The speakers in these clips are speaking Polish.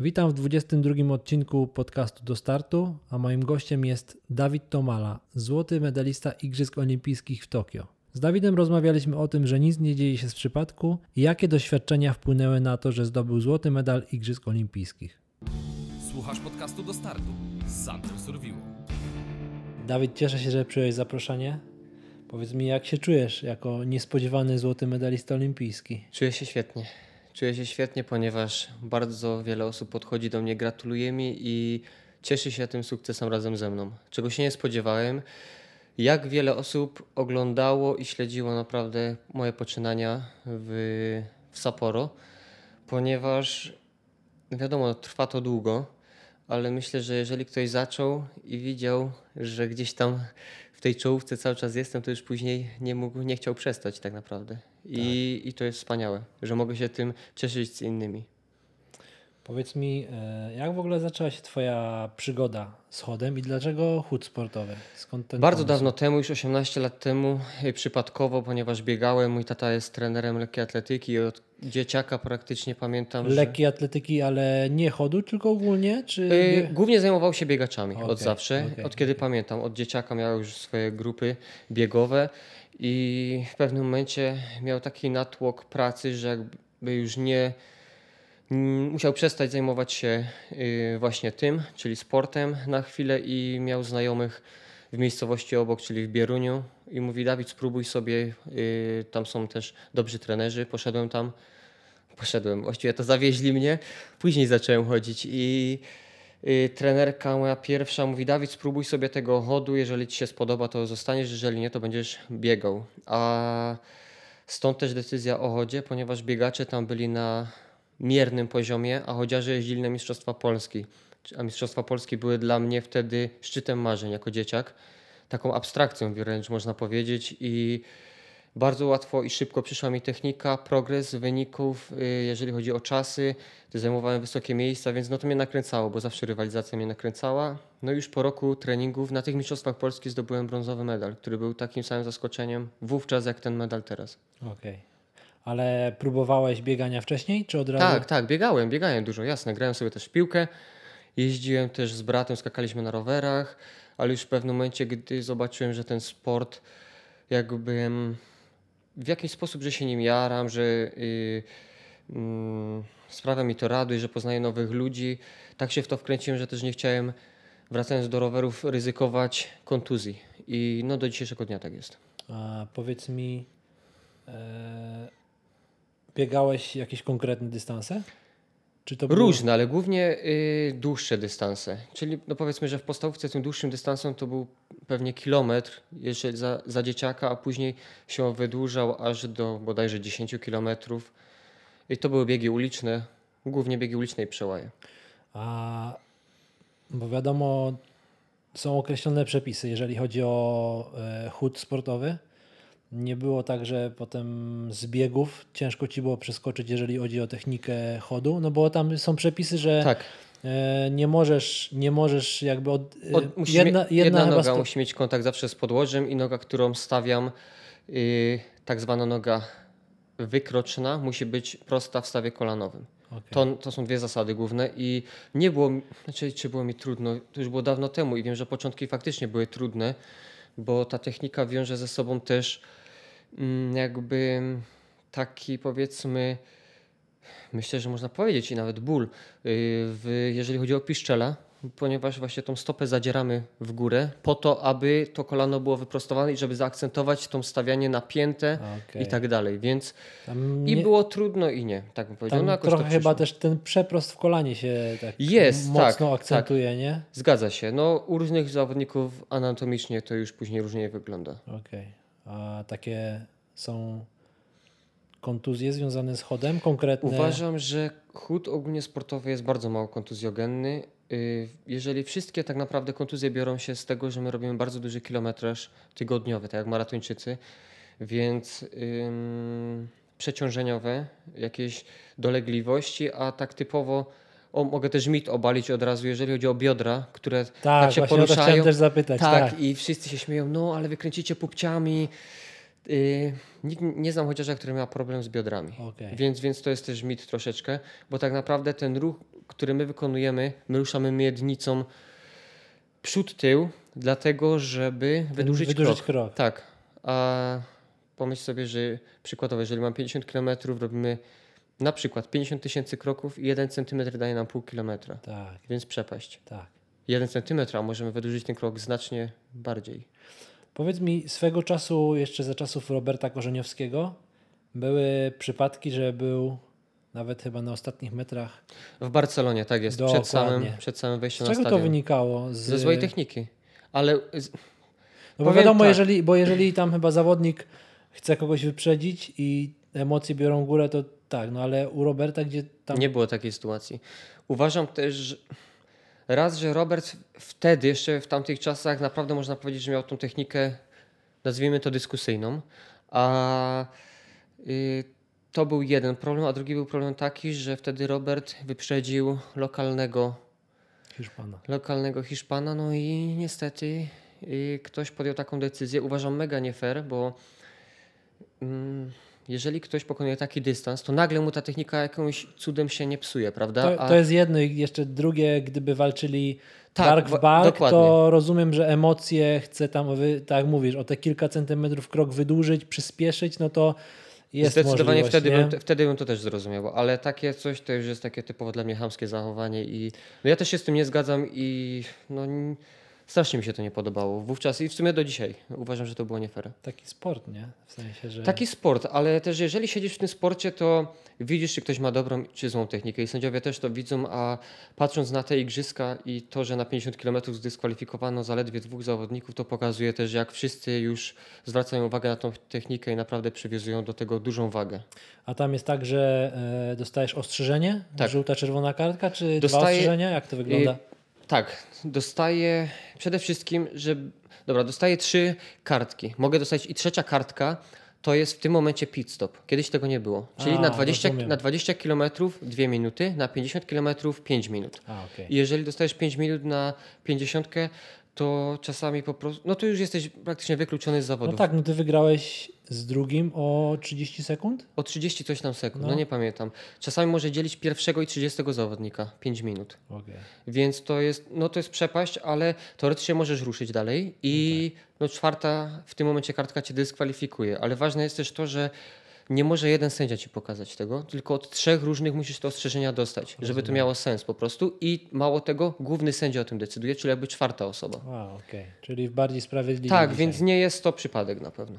Witam w 22 odcinku podcastu do startu, a moim gościem jest Dawid Tomala, złoty medalista Igrzysk Olimpijskich w Tokio. Z Dawidem rozmawialiśmy o tym, że nic nie dzieje się z przypadku i jakie doświadczenia wpłynęły na to, że zdobył złoty medal Igrzysk Olimpijskich. Słuchasz podcastu do startu z Surviło. Dawid, cieszę się, że przyjąłeś zaproszenie. Powiedz mi, jak się czujesz jako niespodziewany złoty medalista olimpijski? Czuję się świetnie. Czuję się świetnie, ponieważ bardzo wiele osób podchodzi do mnie, gratuluje mi i cieszy się tym sukcesem razem ze mną, czego się nie spodziewałem. Jak wiele osób oglądało i śledziło naprawdę moje poczynania w, w Sapporo, ponieważ wiadomo, trwa to długo, ale myślę, że jeżeli ktoś zaczął i widział, że gdzieś tam w tej czołówce cały czas jestem, to już później nie mógł, nie chciał przestać tak naprawdę. I, I to jest wspaniałe, że mogę się tym cieszyć z innymi. Powiedz mi, e, jak w ogóle zaczęła się Twoja przygoda z chodem i dlaczego chód sportowy? Skąd ten Bardzo pomysł? dawno temu, już 18 lat temu, y, przypadkowo, ponieważ biegałem, mój tata jest trenerem lekkiej atletyki i od dzieciaka praktycznie pamiętam, że... Lekkiej atletyki, ale nie chodu, tylko ogólnie? Czy Y, Głównie zajmował się biegaczami Okej, od zawsze, okej, od kiedy pamiętam. Od dzieciaka miał już swoje grupy biegowe i w pewnym momencie miał taki natłok pracy, że jakby już nie musiał przestać zajmować się y, właśnie tym, czyli sportem na chwilę i miał znajomych w miejscowości obok, czyli w Bieruniu i mówi Dawid spróbuj sobie, y, tam są też dobrzy trenerzy, poszedłem tam, poszedłem, właściwie to zawieźli mnie, później zacząłem chodzić i y, trenerka moja pierwsza mówi Dawid spróbuj sobie tego chodu, jeżeli Ci się spodoba to zostaniesz, jeżeli nie to będziesz biegał. A stąd też decyzja o chodzie, ponieważ biegacze tam byli na miernym poziomie, a chodziarze jeździli na Mistrzostwa Polski. A Mistrzostwa Polski były dla mnie wtedy szczytem marzeń jako dzieciak. Taką abstrakcją wręcz można powiedzieć i bardzo łatwo i szybko przyszła mi technika, progres wyników, y, jeżeli chodzi o czasy. Zajmowałem wysokie miejsca, więc no to mnie nakręcało, bo zawsze rywalizacja mnie nakręcała. No już po roku treningów na tych Mistrzostwach Polski zdobyłem brązowy medal, który był takim samym zaskoczeniem wówczas jak ten medal teraz. Okej. Ale próbowałeś biegania wcześniej, czy od razu? Tak, tak, biegałem, biegałem dużo, jasne. Grałem sobie też w piłkę, jeździłem też z bratem, skakaliśmy na rowerach, ale już w pewnym momencie, gdy zobaczyłem, że ten sport jakby w jakiś sposób, że się nim jaram, że y, mm, sprawia mi to radość, że poznaję nowych ludzi, tak się w to wkręciłem, że też nie chciałem, wracając do rowerów, ryzykować kontuzji. I no do dzisiejszego dnia tak jest. A powiedz mi, e, biegałeś jakieś konkretne dystanse? Czy to było- Różne, ale głównie y, dłuższe dystanse. Czyli no powiedzmy, że w podstawówce tym dłuższym dystansem to był pewnie kilometr jeszcze za, za dzieciaka, a później się wydłużał aż do bodajże 10 kilometrów. I to były biegi uliczne, głównie biegi uliczne i przełaje. A, bo wiadomo, są określone przepisy, jeżeli chodzi o e, chód sportowy. Nie było tak, że potem z biegów ciężko ci było przeskoczyć, jeżeli chodzi o technikę chodu, no bo tam są przepisy, że Tak, e, nie możesz, nie możesz jakby od, e, Od, jedna, jedna, jedna noga sto- musi mieć kontakt zawsze z podłożem i noga, którą stawiam, y, tak zwana noga wykroczna, musi być prosta w stawie kolanowym. Okej. To, to są dwie zasady główne i nie było, znaczy czy było mi trudno, to już było dawno temu i wiem, że początki faktycznie były trudne, bo ta technika wiąże ze sobą też jakby taki powiedzmy, myślę, że można powiedzieć i nawet ból, yy, w, jeżeli chodzi o piszczela, ponieważ właśnie tą stopę zadzieramy w górę po to, aby to kolano było wyprostowane i żeby zaakcentować tą stawianie napięte Okej. i tak dalej, więc Tam i nie- było trudno i nie, tak bym powiedział. No trochę chyba też ten przeprost w kolanie się tak Jest, mocno tak, akcentuje, nie? Zgadza się. No, u różnych zawodników anatomicznie to już później różnie wygląda. Okej. A takie są kontuzje związane z chodem konkretne? Uważam, że chód ogólnie sportowy jest bardzo mało kontuzjogenny. Yy, Jeżeli wszystkie tak naprawdę kontuzje biorą się z tego, że my robimy bardzo duży kilometraż tygodniowy, tak jak maratończycy, więc ym, przeciążeniowe, jakieś dolegliwości, a tak typowo o, mogę też mit obalić od razu, jeżeli chodzi o biodra, które tak, tak się o to chciałem poruszają. też zapytać. Tak, Tak, i wszyscy się śmieją, no ale wykręcicie pupciami. Yy, nikt nie znam chociaż, który miał problem z biodrami. Okej. Więc, więc to jest też mit troszeczkę, bo tak naprawdę ten ruch które my wykonujemy, my ruszamy miednicą przód, tył, dlatego żeby wydłużyć, wydłużyć krok. krok. Tak, a pomyśl sobie, że przykładowo, jeżeli mam 50 km, robimy na przykład 50 tysięcy kroków i 1 cm daje nam pół kilometra, Tak, więc przepaść. tak. 1 cm, a możemy wydłużyć ten krok znacznie bardziej. Powiedz mi, swego czasu, jeszcze za czasów Roberta Korzeniowskiego, były przypadki, że był nawet chyba na ostatnich metrach. W Barcelonie, tak jest, Dokładnie. przed samym, przed samym Z wejściem na czego to stadion. wynikało? Z, Ze złej techniki. Ale z, No bo wiadomo, tak. jeżeli, bo jeżeli tam chyba zawodnik chce kogoś wyprzedzić i emocje biorą górę, to tak, no ale u Roberta, gdzie tam. Nie było takiej sytuacji. Uważam też, że raz, że Robert wtedy, jeszcze w tamtych czasach, naprawdę można powiedzieć, że miał tą technikę, nazwijmy to dyskusyjną, a y, to był jeden problem, a drugi był problem taki, że wtedy Robert wyprzedził lokalnego, Hiszpana. lokalnego Hiszpana, no i niestety y, ktoś podjął taką decyzję. Uważam mega nie fair, bo mm, jeżeli ktoś pokonuje taki dystans, to nagle mu ta technika jakimś cudem się nie psuje, prawda? To, A- to jest jedno i jeszcze drugie, gdyby walczyli Tak, bark w bark, to rozumiem, że emocje chce tam, tak mówisz, o te kilka centymetrów krok wydłużyć, przyspieszyć, no to jest Zdecydowanie wtedy nie? bym, wtedy bym to też zrozumiał, ale takie coś to już jest takie typowo dla mnie chamskie zachowanie i no ja też się z tym nie zgadzam i no, strasznie mi się to nie podobało wówczas i w sumie do dzisiaj uważam, że to było nie fair. Taki sport, nie? W sensie, że... Taki sport, ale też jeżeli siedzisz w tym sporcie, to widzisz, czy ktoś ma dobrą czy złą technikę i sędziowie też to widzą, a patrząc na te igrzyska i to, że na 50 km zdyskwalifikowano zaledwie dwóch zawodników, to pokazuje też, jak wszyscy już zwracają uwagę na tą technikę i naprawdę przywiązują do tego dużą wagę. A tam jest tak, że e, dostajesz ostrzeżenie? Tak. Żółta, czerwona kartka, czy dwa Dostaję- ostrzeżenia? Jak to wygląda? Tak, dostaję przede wszystkim, że. Dobra, dostaję trzy kartki. Mogę dostać i trzecia kartka to jest w tym momencie pit stop. Kiedyś tego nie było. Czyli A, na 20, rozumiem. na 20 km 2 minuty, na 50 km 5 minut. A, okej. I jeżeli dostajesz 5 minut na 50, to czasami po prostu. No to już jesteś praktycznie wykluczony z No zawodów. tak, no ty wygrałeś z drugim o 30 sekund? O 30 coś tam sekund, no. No. nie pamiętam. Czasami może dzielić pierwszego i 30 zawodnika 5 minut. Okej. Więc to jest, no to jest przepaść, ale teoretycznie możesz ruszyć dalej i no czwarta w tym momencie kartka cię dyskwalifikuje. Ale ważne jest też to, że nie może jeden sędzia ci pokazać tego, tylko od trzech różnych musisz te ostrzeżenia dostać, żeby to miało sens po prostu. I mało tego, główny sędzia o tym decyduje, czyli jakby czwarta osoba. A, okej. Czyli bardziej sprawiedliwie Tak, dzisiaj. więc nie jest to przypadek na pewno.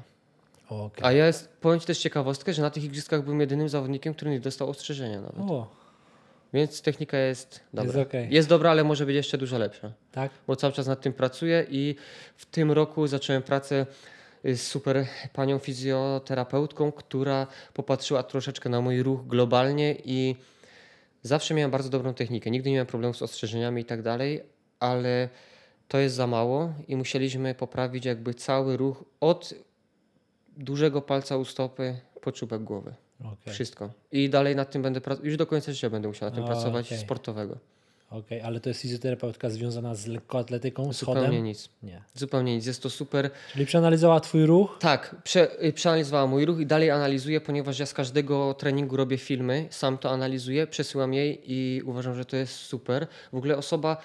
Okej. A ja jest, powiem Ci też ciekawostkę, że na tych igrzyskach byłem jedynym zawodnikiem, który nie dostał ostrzeżenia nawet. O, Więc technika jest dobra. Jest okej. jest dobra, ale może być jeszcze dużo lepsza. tak? bo cały czas nad tym pracuję i w tym roku zacząłem pracę super panią fizjoterapeutką, która popatrzyła troszeczkę na mój ruch globalnie i zawsze miałem bardzo dobrą technikę. Nigdy nie miałem problemów z ostrzeżeniami i tak dalej, ale to jest za mało i musieliśmy poprawić jakby cały ruch od dużego palca u stopy po czubek głowy. Okej. Wszystko. I dalej nad tym będę pracować. Już do końca życia będę musiał nad tym O, pracować okej. sportowego. Okej, ale to jest fizjoterapeutka związana z lekkoatletyką, Zupełnie chodem? nic. Nie. Zupełnie nic. Jest to super Czyli przeanalizowała twój ruch? Tak, prze, y, przeanalizowała mój ruch i dalej analizuję, ponieważ ja z każdego treningu robię filmy, sam to analizuję, przesyłam jej i uważam, że to jest super. W ogóle osoba,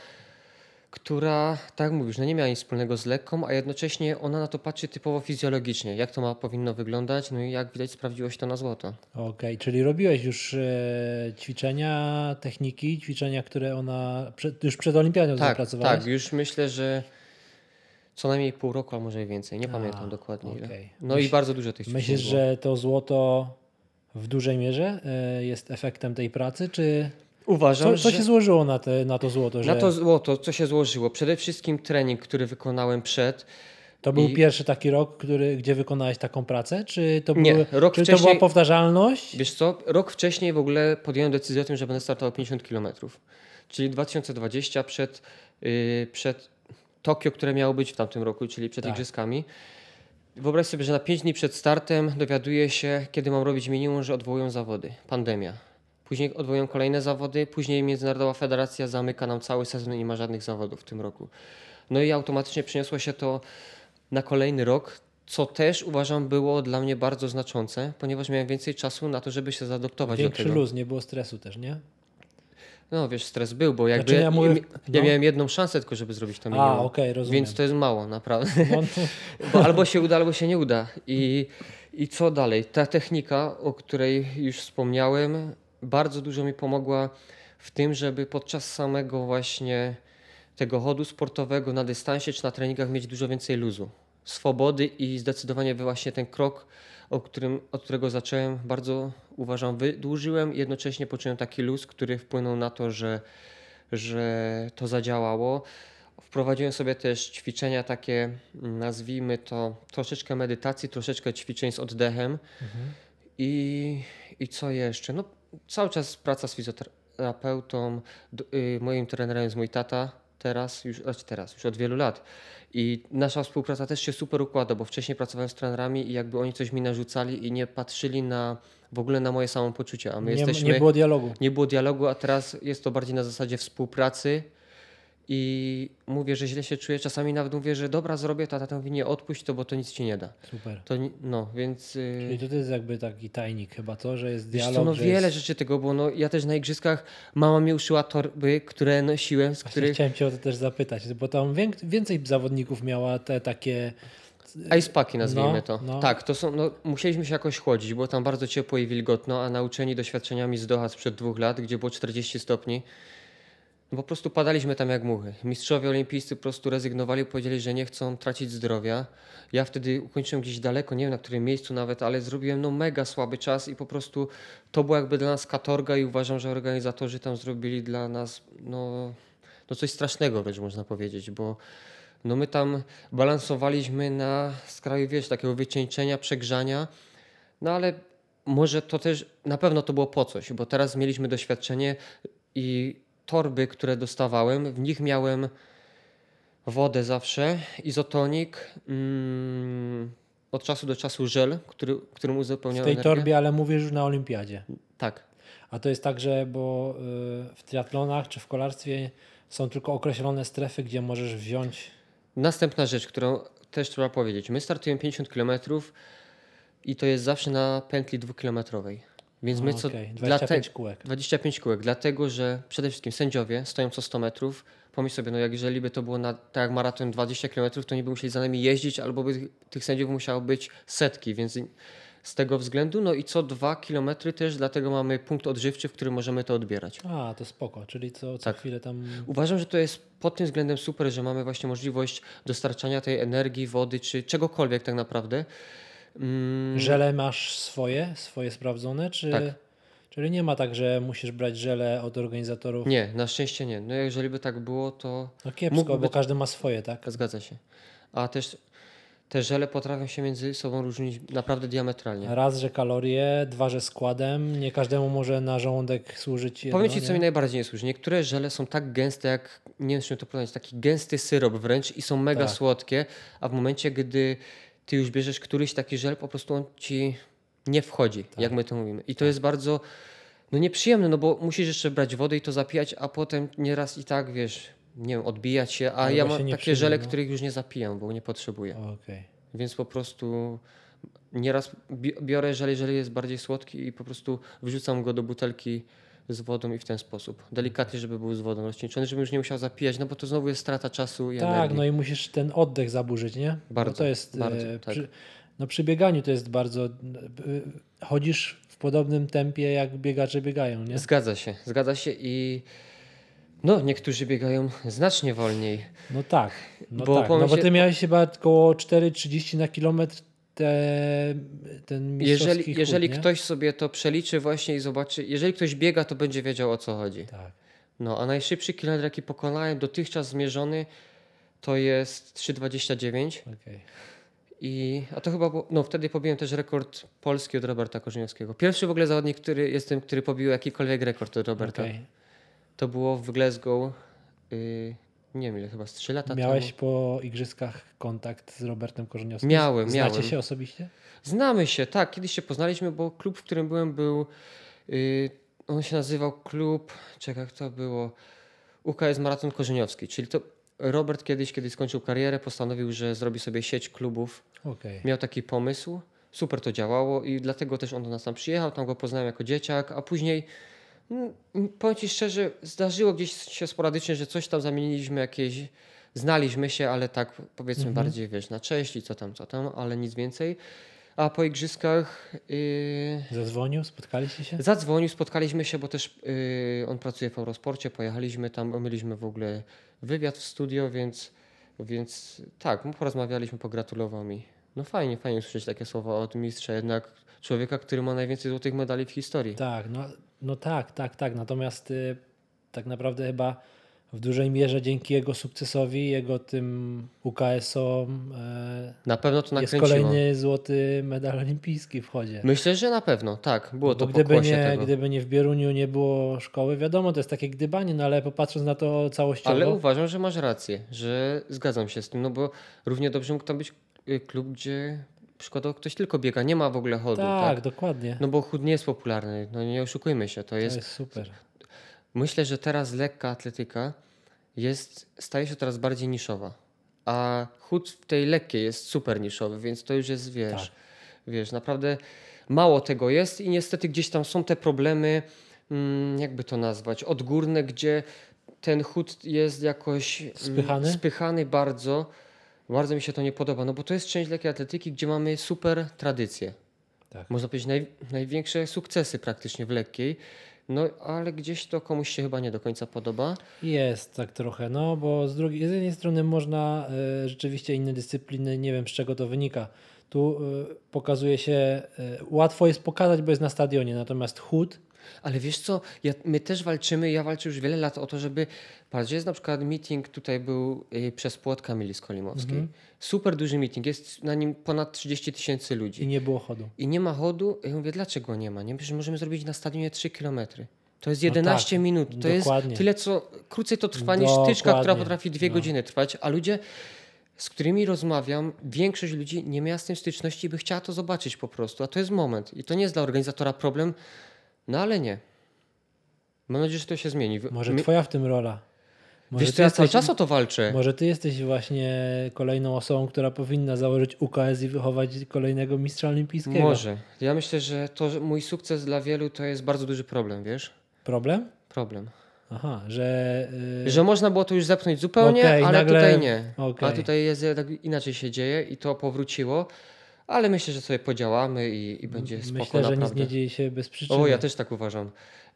która, tak mówisz, no nie miała nic wspólnego z lekką, a jednocześnie ona na to patrzy typowo fizjologicznie, jak to ma powinno wyglądać, no i jak widać sprawdziło się to na złoto. Okej, czyli robiłeś już e, ćwiczenia, techniki, ćwiczenia, które ona przed, już przed olimpiadą Tak, zapracowałeś? tak, już myślę, że co najmniej pół roku, a może i więcej, nie A, pamiętam dokładnie okej. No i bardzo dużo tych ćwiczeń Myślisz, było. że to złoto w dużej mierze e, jest efektem tej pracy, czy Uważam, co, co że... się złożyło na, te, na to złoto? Że Na to złoto, co się złożyło? Przede wszystkim trening, który wykonałem przed. to był i- pierwszy taki rok, który, gdzie wykonałeś taką pracę, czy to, Nie, były, rok czy to wcześniej- była powtarzalność? Wiesz co? Rok wcześniej w ogóle podjąłem decyzję o tym, że będę startował 50 km. Czyli 2020 przed, yy, przed Tokio, które miało być w tamtym roku, czyli przed Tak. Igrzyskami. Wyobraź sobie, że na 5 dni przed startem dowiaduję się, kiedy mam robić minimum, że odwołują zawody. Pandemia. Później odwołują kolejne zawody, później Międzynarodowa Federacja zamyka nam cały sezon i nie ma żadnych zawodów w tym roku. No i automatycznie przeniosło się to na kolejny rok, co też uważam było dla mnie bardzo znaczące, ponieważ miałem więcej czasu na to, żeby się zaadoptować Większy do tego. luz, nie było stresu też, nie? No wiesz, stres był, bo jakby Znaczy, ja mówię- ja, ja no. miałem jedną szansę tylko, żeby zrobić to A, minimum. okej, rozumiem. Więc to jest mało, naprawdę. No, to, Bo albo się uda, albo się nie uda. I, I co dalej? Ta technika, o której już wspomniałem, bardzo dużo mi pomogła w tym, żeby podczas samego właśnie tego chodu sportowego na dystansie czy na treningach mieć dużo więcej luzu, swobody i zdecydowanie właśnie ten krok, o którym, od którego zacząłem, bardzo uważam, wydłużyłem i jednocześnie poczułem taki luz, który wpłynął na to, że, że to zadziałało. Wprowadziłem sobie też ćwiczenia takie, nazwijmy to troszeczkę medytacji, troszeczkę ćwiczeń z oddechem. I, I co jeszcze? No, cały czas praca z fizjoterapeutą. Y, moim trenerem jest mój tata teraz, już, znaczy teraz, już od wielu lat. I nasza współpraca też się super układa, bo wcześniej pracowałem z trenerami i jakby oni coś mi narzucali i nie patrzyli na w ogóle na moje samopoczucie, a my nie, jesteśmy nie było dialogu. nie było dialogu, a teraz jest to bardziej na zasadzie współpracy i mówię, że źle się czuję. Czasami nawet mówię, że dobra, zrobię to, a tata mówi, nie, odpuść to, bo to nic ci nie da. Super. To, no, więc... y, Czyli to jest jakby taki tajnik chyba to, że jest Wiesz dialog, co, no wiele jest... rzeczy tego było. No, ja też na igrzyskach mama mi uszyła torby, które nosiłem, z Właśnie których... Chciałem cię o to też zapytać, bo tam wię- więcej zawodników miała te takie... Ice paki nazwijmy No, to. no. Tak, to są, no, musieliśmy się jakoś chłodzić, było tam bardzo ciepło i wilgotno, a nauczeni doświadczeniami z Doha sprzed dwóch lat, gdzie było 40 stopni, po prostu padaliśmy tam jak muchy. Mistrzowie olimpijscy po prostu rezygnowali, powiedzieli, że nie chcą tracić zdrowia. Ja wtedy ukończyłem gdzieś daleko, nie wiem na którym miejscu nawet, ale zrobiłem no mega słaby czas i po prostu to była jakby dla nas katorga i uważam, że organizatorzy tam zrobili dla nas no, no coś strasznego wręcz można powiedzieć, bo no my tam balansowaliśmy na skraju, wiesz, takiego wycieńczenia, przegrzania, no ale może to też, na pewno to było po coś, bo teraz mieliśmy doświadczenie i torby, które dostawałem, w nich miałem wodę zawsze, izotonik, mm, od czasu do czasu żel, który, którym W uzupełniałem tej energię. torbie, ale mówisz już na olimpiadzie. Tak, A to jest tak, że bo y, w triatlonach czy w kolarstwie są tylko określone strefy, gdzie możesz wziąć... Następna rzecz, którą też trzeba powiedzieć. My startujemy 50 km i to jest zawsze na pętli dwukilometrowej. Więc my co. dla 25 te- kółek. 25 kółek, dlatego że przede wszystkim sędziowie stoją co 100 metrów. Pomyśl sobie, no jak jeżeli by to było na, tak jak maraton 20 km, to nie by musieli za nami jeździć, albo by tych sędziów musiało być setki, więc z tego względu, no i co 2 km też, dlatego mamy punkt odżywczy, w którym możemy to odbierać. A, to spoko, czyli co, co Tak. chwilę tam... Uważam, że to jest pod tym względem super, że mamy właśnie możliwość dostarczania tej energii, wody czy czegokolwiek tak naprawdę. Mm, Żele masz swoje, swoje sprawdzone, czy... Tak. Czyli nie ma tak, że musisz brać żele od organizatorów? Nie, na szczęście nie. No jeżeli by tak było, to No kiepsko, Mógłby bo każdy ma swoje, tak? zgadza się. A też te żele potrafią się między sobą różnić naprawdę diametralnie. Raz, że kalorie, dwa, że składem. Nie każdemu może na żołądek służyć jedno, Powiem Ci, co nie? mi najbardziej nie służy. Niektóre żele są tak gęste, jak nie wiem, czy to porównać, taki gęsty syrop wręcz i są mega Tak. słodkie, a w momencie, gdy Ty już bierzesz któryś taki żel, po prostu on Ci nie wchodzi, Tak. jak my to mówimy. I to jest bardzo no nieprzyjemne, no bo musisz jeszcze brać wodę i to zapijać, a potem nieraz i tak, wiesz, nie wiem, odbijać się, a Albo ja mam takie żele, no. których już nie zapijam, bo nie potrzebuję. Okej. Więc po prostu nieraz bi- biorę żel, jeżeli jest bardziej słodki i po prostu wrzucam go do butelki z wodą i w ten sposób. Delikatnie, żeby był z wodą rozcieńczony, żebym już nie musiał zapijać, no bo to znowu jest strata czasu i Tak, energii. no i musisz ten oddech zaburzyć, nie? Bardzo, to jest, bardzo, e, tak. przy, no przy bieganiu to jest bardzo... e, Chodzisz w podobnym tempie, jak biegacze biegają, nie? Zgadza się, zgadza się i no niektórzy biegają znacznie wolniej. No tak, no Bo tak. No bo ty miałeś chyba około 4,30 na kilometr te, ten Jeżeli, chód, jeżeli nie? ktoś sobie to przeliczy właśnie i zobaczy, jeżeli ktoś biega, to będzie wiedział o co chodzi. Tak. No, a najszybszy kilometr, jaki pokonałem dotychczas zmierzony, to jest 3,29. Okej. I, a to chyba, było, no wtedy pobiłem też rekord polski od Roberta Korzeniowskiego. Pierwszy w ogóle zawodnik, który jestem, który pobił jakikolwiek rekord od Roberta. Okej. To było w Glasgow, yy, nie wiem ile, chyba z 3 lata Miałeś temu. po igrzyskach kontakt z Robertem Korzeniowskim? Miałem, Znacie miałem. się osobiście? Znamy się, tak, kiedyś się poznaliśmy, bo klub, w którym byłem był, yy, on się nazywał klub, czekaj jak to było, UKS Maraton Korzeniowski, czyli to Robert kiedyś, kiedy skończył karierę, postanowił, że zrobi sobie sieć klubów Okej. miał taki pomysł, super to działało i dlatego też on do nas tam przyjechał, tam go poznałem jako dzieciak, a później Powiem Ci szczerze, zdarzyło gdzieś się sporadycznie, że coś tam zamieniliśmy jakieś, znaliśmy się, ale tak powiedzmy Mhm. bardziej, wiesz, na cześć i co tam, co tam, ale nic więcej. A po igrzyskach yy, Zadzwonił, spotkaliście się? zadzwonił, spotkaliśmy się, bo też yy, on pracuje w Eurosporcie, pojechaliśmy tam, mieliśmy w ogóle wywiad w studio, więc, więc tak, porozmawialiśmy, pogratulował mi. No fajnie, fajnie usłyszeć takie słowa od mistrza, jednak człowieka, który ma najwięcej złotych medali w historii. Tak, no, no tak, tak, tak. Natomiast y, tak naprawdę chyba w dużej mierze dzięki jego sukcesowi, jego tym UKS-om e, Na pewno to jest nakręciło. kolejny złoty medal olimpijski w chodzie. Myślę, że na pewno, tak. Było Bo to gdyby nie, tego. gdyby nie w Bieruniu nie było szkoły, wiadomo, to jest takie gdybanie, no ale popatrząc na to całościowo, Ale uważam, że masz rację, że zgadzam się z tym, no bo równie dobrze mógł tam być y, klub, gdzie przykładowo ktoś tylko biega, nie ma w ogóle chodu. tak, Tak, dokładnie. No bo chód nie jest popularny, no nie oszukujmy się, to to jest... jest super. Myślę, że teraz lekka atletyka jest, staje się coraz bardziej niszowa, a chód w tej lekkiej jest super niszowy, więc to już jest, wiesz, Tak. wiesz, naprawdę mało tego jest i niestety gdzieś tam są te problemy, mm, jakby to nazwać, odgórne, gdzie ten chód jest jakoś mm, Spychany? spychany bardzo. Bardzo mi się to nie podoba, no bo to jest część lekkiej atletyki, gdzie mamy super tradycję. Tak. Można powiedzieć naj, największe sukcesy praktycznie w lekkiej. No ale gdzieś to komuś się chyba nie do końca podoba. Jest tak trochę, no bo z, drugiej, z jednej strony można e, rzeczywiście inne dyscypliny, nie wiem z czego to wynika. Tu e, pokazuje się, e, łatwo jest pokazać, bo jest na stadionie, natomiast chód, Ale wiesz co, ja, my też walczymy, ja walczę już wiele lat o to, żeby, patrz, jest na przykład meeting, tutaj był y, przez płot Kamili Skolimowskiej. Super duży meeting, jest na nim ponad 30 tysięcy ludzi. i nie było chodu. I nie ma chodu. Ja mówię, dlaczego nie ma? Nie, Przecież możemy zrobić na stadionie 3 km. To jest No 11 tak, minut. To dokładnie. jest tyle, co krócej to trwa niż tyczka, która potrafi dwie No. godziny trwać, a ludzie, z którymi rozmawiam, większość ludzi nie miała z tym styczności i by chciała to zobaczyć po prostu. A to jest moment. I to nie jest dla organizatora problem, no ale nie. Mam nadzieję, że to się zmieni. Może my- twoja w tym rola. Może Wiesz co, ja cały jesteś- czas o to walczę. Może ty jesteś właśnie kolejną osobą, która powinna założyć UKS i wychować kolejnego mistrza olimpijskiego. Może. Ja myślę, że to, że mój sukces dla wielu to jest bardzo duży problem, wiesz? Problem? Problem. Aha, że... y, Że można było to już zepchnąć zupełnie, Okej, ale nagle- tutaj nie. okej. A tutaj jest inaczej się dzieje i to powróciło. Ale myślę, że sobie podziałamy i, i będzie spoko Myślę, że nic nie dzieje się bez przyczyny. O, ja też tak uważam.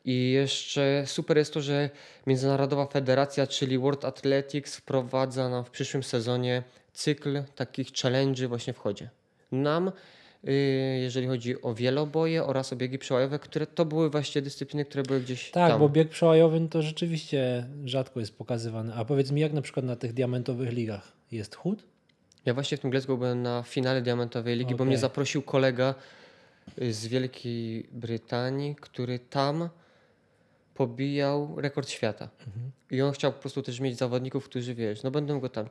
I jeszcze super jest to, że Międzynarodowa Federacja, czyli World Athletics, wprowadza nam w przyszłym sezonie cykl takich challenge'y właśnie w chodzie. Nam, y, jeżeli chodzi o wieloboje oraz o biegi przełajowe, które to były właśnie dyscypliny, które były gdzieś Tak, tam. bo bieg przełajowy no to rzeczywiście rzadko jest pokazywany. A powiedz mi, jak na przykład na tych diamentowych ligach jest chód? Ja właśnie w tym Glasgow byłem na finale Diamentowej Ligi, bo Okej. mnie zaprosił kolega z Wielkiej Brytanii, który tam pobijał rekord świata. Mhm. I on chciał po prostu też mieć zawodników, którzy wiesz, no będą go tam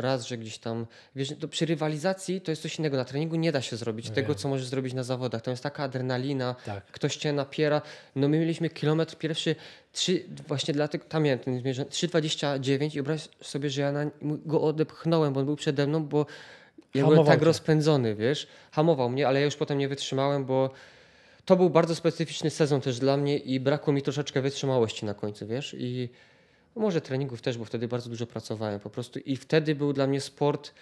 raz, że gdzieś tam, wiesz, to przy rywalizacji to jest coś innego. Na treningu nie da się zrobić tego, Wiem. co możesz zrobić na zawodach. To jest taka adrenalina, Tak. ktoś cię napiera. No my mieliśmy kilometr pierwszy, 3, właśnie dlatego, tam miałem ten zmierzony, 3,29 i wyobraź sobie, że ja na, go odepchnąłem, bo on był przede mną, bo ja byłem tak cię. rozpędzony, wiesz. Hamował mnie, ale ja już potem nie wytrzymałem, bo to był bardzo specyficzny sezon też dla mnie i brakło mi troszeczkę wytrzymałości na końcu, wiesz. I może treningów też, bo wtedy bardzo dużo pracowałem po prostu i wtedy był dla mnie sport.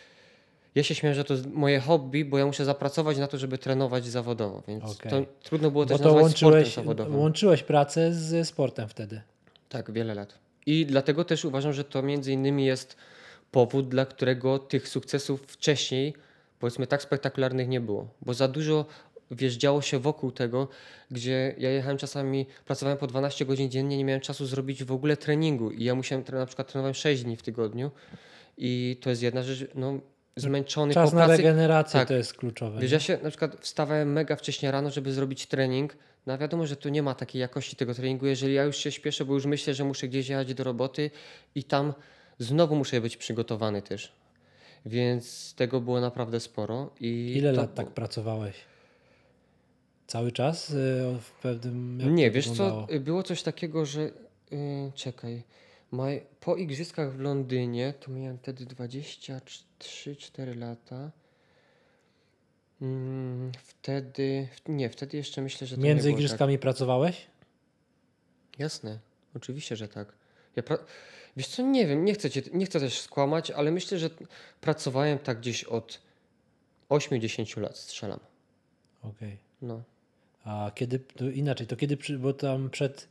Ja się śmieję, że to jest moje hobby, bo ja muszę zapracować na to, żeby trenować zawodowo, więc Okej. to trudno było Bo też to nazwać łączyłeś, sportem zawodowym. łączyłeś pracę ze sportem wtedy. Tak, wiele lat. I dlatego też uważam, że to między innymi jest powód, dla którego tych sukcesów wcześniej, powiedzmy tak spektakularnych nie było. Bo za dużo, wiesz, działo się wokół tego, gdzie ja jechałem czasami, pracowałem po 12 godzin dziennie, nie miałem czasu zrobić w ogóle treningu. I ja musiałem, na przykład trenowałem 6 dni w tygodniu. I to jest jedna rzecz, no zmęczony Czas po na pracy. regenerację tak. to jest kluczowe. Wiesz, ja się na przykład wstawałem mega wcześnie rano, żeby zrobić trening. No a wiadomo, że tu nie ma takiej jakości tego treningu. Jeżeli ja już się śpieszę, bo już myślę, że muszę gdzieś jechać do roboty i tam znowu muszę być przygotowany też. Więc tego było naprawdę sporo. I Ile to lat tak pracowałeś? Cały czas y, w pewnym. Nie, wiesz co, wyglądało? y, było coś takiego, że yy, czekaj, maj, po igrzyskach w Londynie, to miałem wtedy 23-4 lata. Mm, wtedy, nie, wtedy jeszcze myślę, że Między było tak. igrzyskami pracowałeś? Jasne, oczywiście, że tak. Ja pra... Wiesz co, nie wiem, nie chcę, cię, nie chcę też skłamać, ale myślę, że pracowałem tak gdzieś od 8-10 lat strzelam. Okej. No. A kiedy, to inaczej, to kiedy, przy, bo tam przed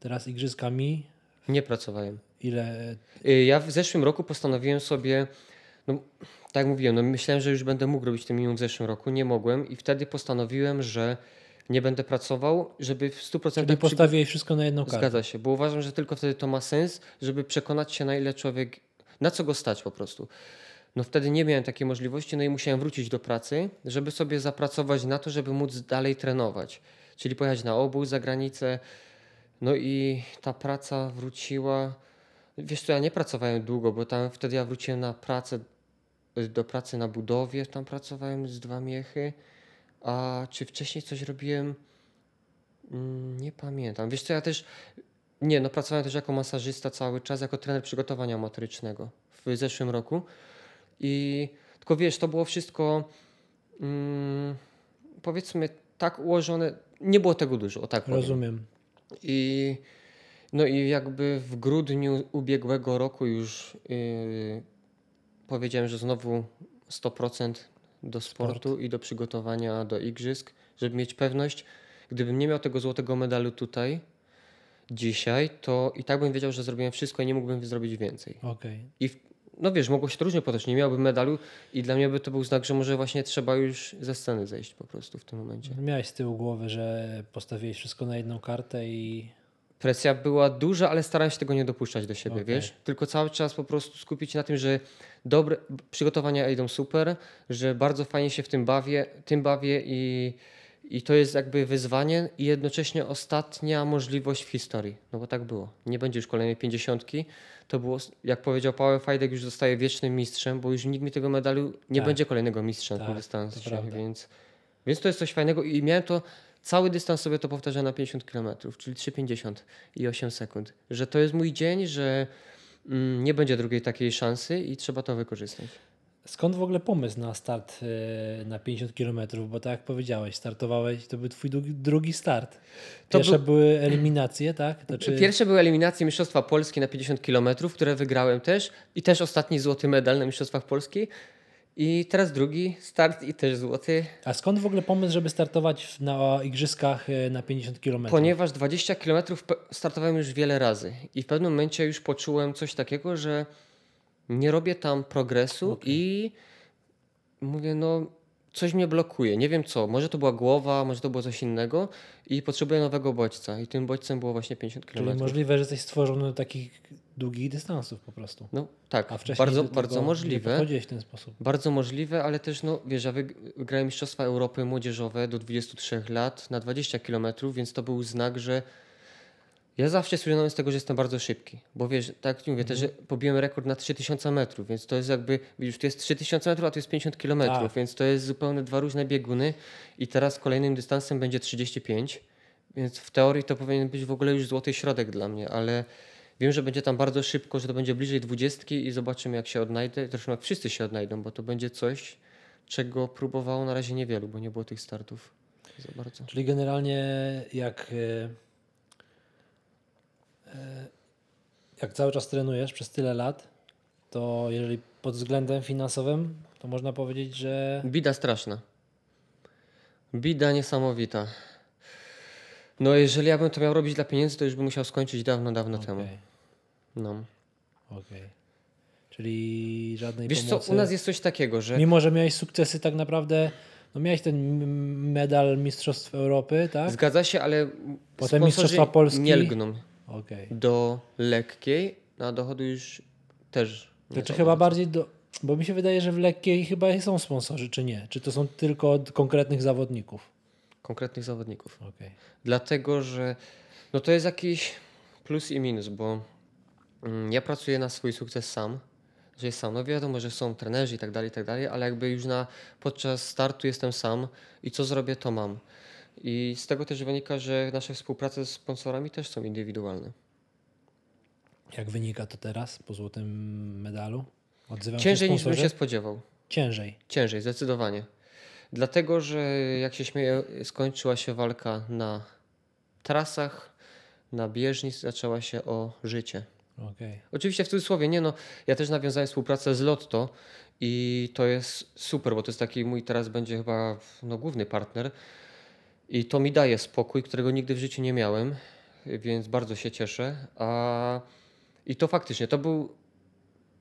teraz igrzyskami, Nie pracowałem. ile, Y, Ja w zeszłym roku postanowiłem sobie, no tak jak mówiłem, no myślałem, że już będę mógł robić ten minimum w zeszłym roku, nie mogłem i wtedy postanowiłem, że nie będę pracował, żeby w 100% czyli przy- postawiłeś wszystko na jedną kartę. Zgadza się, bo uważam, że tylko wtedy to ma sens, żeby przekonać się na ile człowiek, na co go stać po prostu. No wtedy nie miałem takiej możliwości, no i musiałem wrócić do pracy, żeby sobie zapracować na to, żeby móc dalej trenować. Czyli pojechać na obóz za granicę. No i ta praca wróciła. Wiesz co, ja nie pracowałem długo, bo tam wtedy ja wróciłem na pracę, do pracy na budowie, tam pracowałem z dwa miechy. A czy wcześniej coś robiłem? Mm, Nie pamiętam. Wiesz co, ja też. Nie, no pracowałem też jako masażysta cały czas, jako trener przygotowania motorycznego w zeszłym roku. I tylko wiesz, to było wszystko mm, powiedzmy tak ułożone. Nie było tego dużo, o tak powiem. Rozumiem. I, no i jakby w grudniu ubiegłego roku już yy, powiedziałem, że znowu 100% do sportu i do przygotowania do igrzysk, żeby mieć pewność, gdybym nie miał tego złotego medalu tutaj dzisiaj, to i tak bym wiedział, że zrobiłem wszystko i nie mógłbym zrobić więcej. Okej. I w, no wiesz, mogło się to różnie potoczyć, nie miałbym medalu i dla mnie by to był znak, że może właśnie trzeba już ze sceny zejść po prostu w tym momencie. Miałeś z tyłu głowy, że postawiłeś wszystko na jedną kartę i Presja była duża, ale starałem się tego nie dopuszczać do siebie, Okej. wiesz? Tylko cały czas po prostu skupić się na tym, że dobre przygotowania idą super, że bardzo fajnie się w tym bawię, tym bawię i, i to jest jakby wyzwanie i jednocześnie ostatnia możliwość w historii. No bo tak było. Nie będzie już kolejnej pięćdziesiątki. To było, jak powiedział Paweł Fajdek, już zostaje wiecznym mistrzem, bo już nikt mi tego medalu nie Tak. będzie kolejnego mistrza na Tak, to dystansie, więc, więc to jest coś fajnego i miałem to cały dystans sobie to powtarzałem na 50 km, czyli 3,50 i 8 sekund. Że to jest mój dzień, że mm, nie będzie drugiej takiej szansy i trzeba to wykorzystać. Skąd w ogóle pomysł na start e, na 50 km? Bo tak jak powiedziałeś, startowałeś, to był twój drugi, start. Pierwsze był- były eliminacje, tak? Pierwsze były eliminacje Mistrzostwa Polski na 50 km, które wygrałem też i też ostatni złoty medal na Mistrzostwach Polski. I teraz drugi start i też złoty, A skąd w ogóle pomysł, żeby startować na igrzyskach e, na 50 km? ponieważ 20 km startowałem już wiele razy i w pewnym momencie już poczułem coś takiego, że nie robię tam progresu i mówię, no coś mnie blokuje, nie wiem co, może to była głowa, może to było coś innego i potrzebuję nowego bodźca i tym bodźcem było właśnie 50 Czyli km. możliwe, że jesteś stworzony do takich długich dystansów po prostu. No tak, bardzo, bardzo możliwe. w ten sposób. Bardzo możliwe, ale też, no wiesz, ja wyg- wygrałem Mistrzostwa Europy Młodzieżowe do 23 lat na 20 km, więc to był znak, że ja zawsze słyszałem z tego, że jestem bardzo szybki. Bo wiesz, tak jak mówię, też że pobiłem rekord na 3000 metrów, więc to jest jakby, widzisz, tu jest 3000 metrów, a tu jest 50 km, Tak. więc to jest zupełnie dwa różne bieguny i teraz kolejnym dystansem będzie 35, więc w teorii to powinien być w ogóle już złoty środek dla mnie, ale wiem, że będzie tam bardzo szybko, że to będzie bliżej 20 i zobaczymy jak się odnajdę, zresztą jak wszyscy się odnajdą, bo to będzie coś, czego próbowało na razie niewielu, bo nie było tych startów za bardzo. Czyli generalnie jak, e, jak cały czas trenujesz przez tyle lat, to jeżeli pod względem finansowym, to można powiedzieć, że Bida straszna. Bida niesamowita. No jeżeli ja bym to miał robić dla pieniędzy, to już bym musiał skończyć dawno, dawno temu. Okej, No. okej. Czyli żadnej Wiesz co, pomocy. u nas jest coś takiego, że Mimo, że miałeś sukcesy tak naprawdę, no miałeś ten medal Mistrzostw Europy, tak? zgadza się, ale Potem Mistrzostwa Polski. nie lgną Okej. do lekkiej, a dochodu już też. Czy za chyba bardziej do... Bo mi się wydaje, że w lekkiej chyba są sponsorzy, czy nie? Czy to są tylko od konkretnych zawodników? Konkretnych zawodników. Okej. Dlatego, że no to jest jakiś plus i minus, bo mm, ja pracuję na swój sukces sam, że jest sam. No wiadomo, że są trenerzy i tak dalej, i tak dalej, ale jakby już na, podczas startu jestem sam i co zrobię, to mam. I z tego też wynika, że nasze współprace z sponsorami też są indywidualne. Jak wynika to teraz po złotym medalu? Odzywają Ciężej się niż bym się spodziewał. Ciężej. Ciężej, zdecydowanie. Dlatego, że jak się śmieję, skończyła się walka na trasach, na bieżni zaczęła się o życie. Okej. Oczywiście w cudzysłowie, nie no, ja też nawiązałem współpracę z Lotto i to jest super, bo to jest taki mój teraz będzie chyba no, główny partner i to mi daje spokój, którego nigdy w życiu nie miałem, więc bardzo się cieszę. A, I to faktycznie, to był,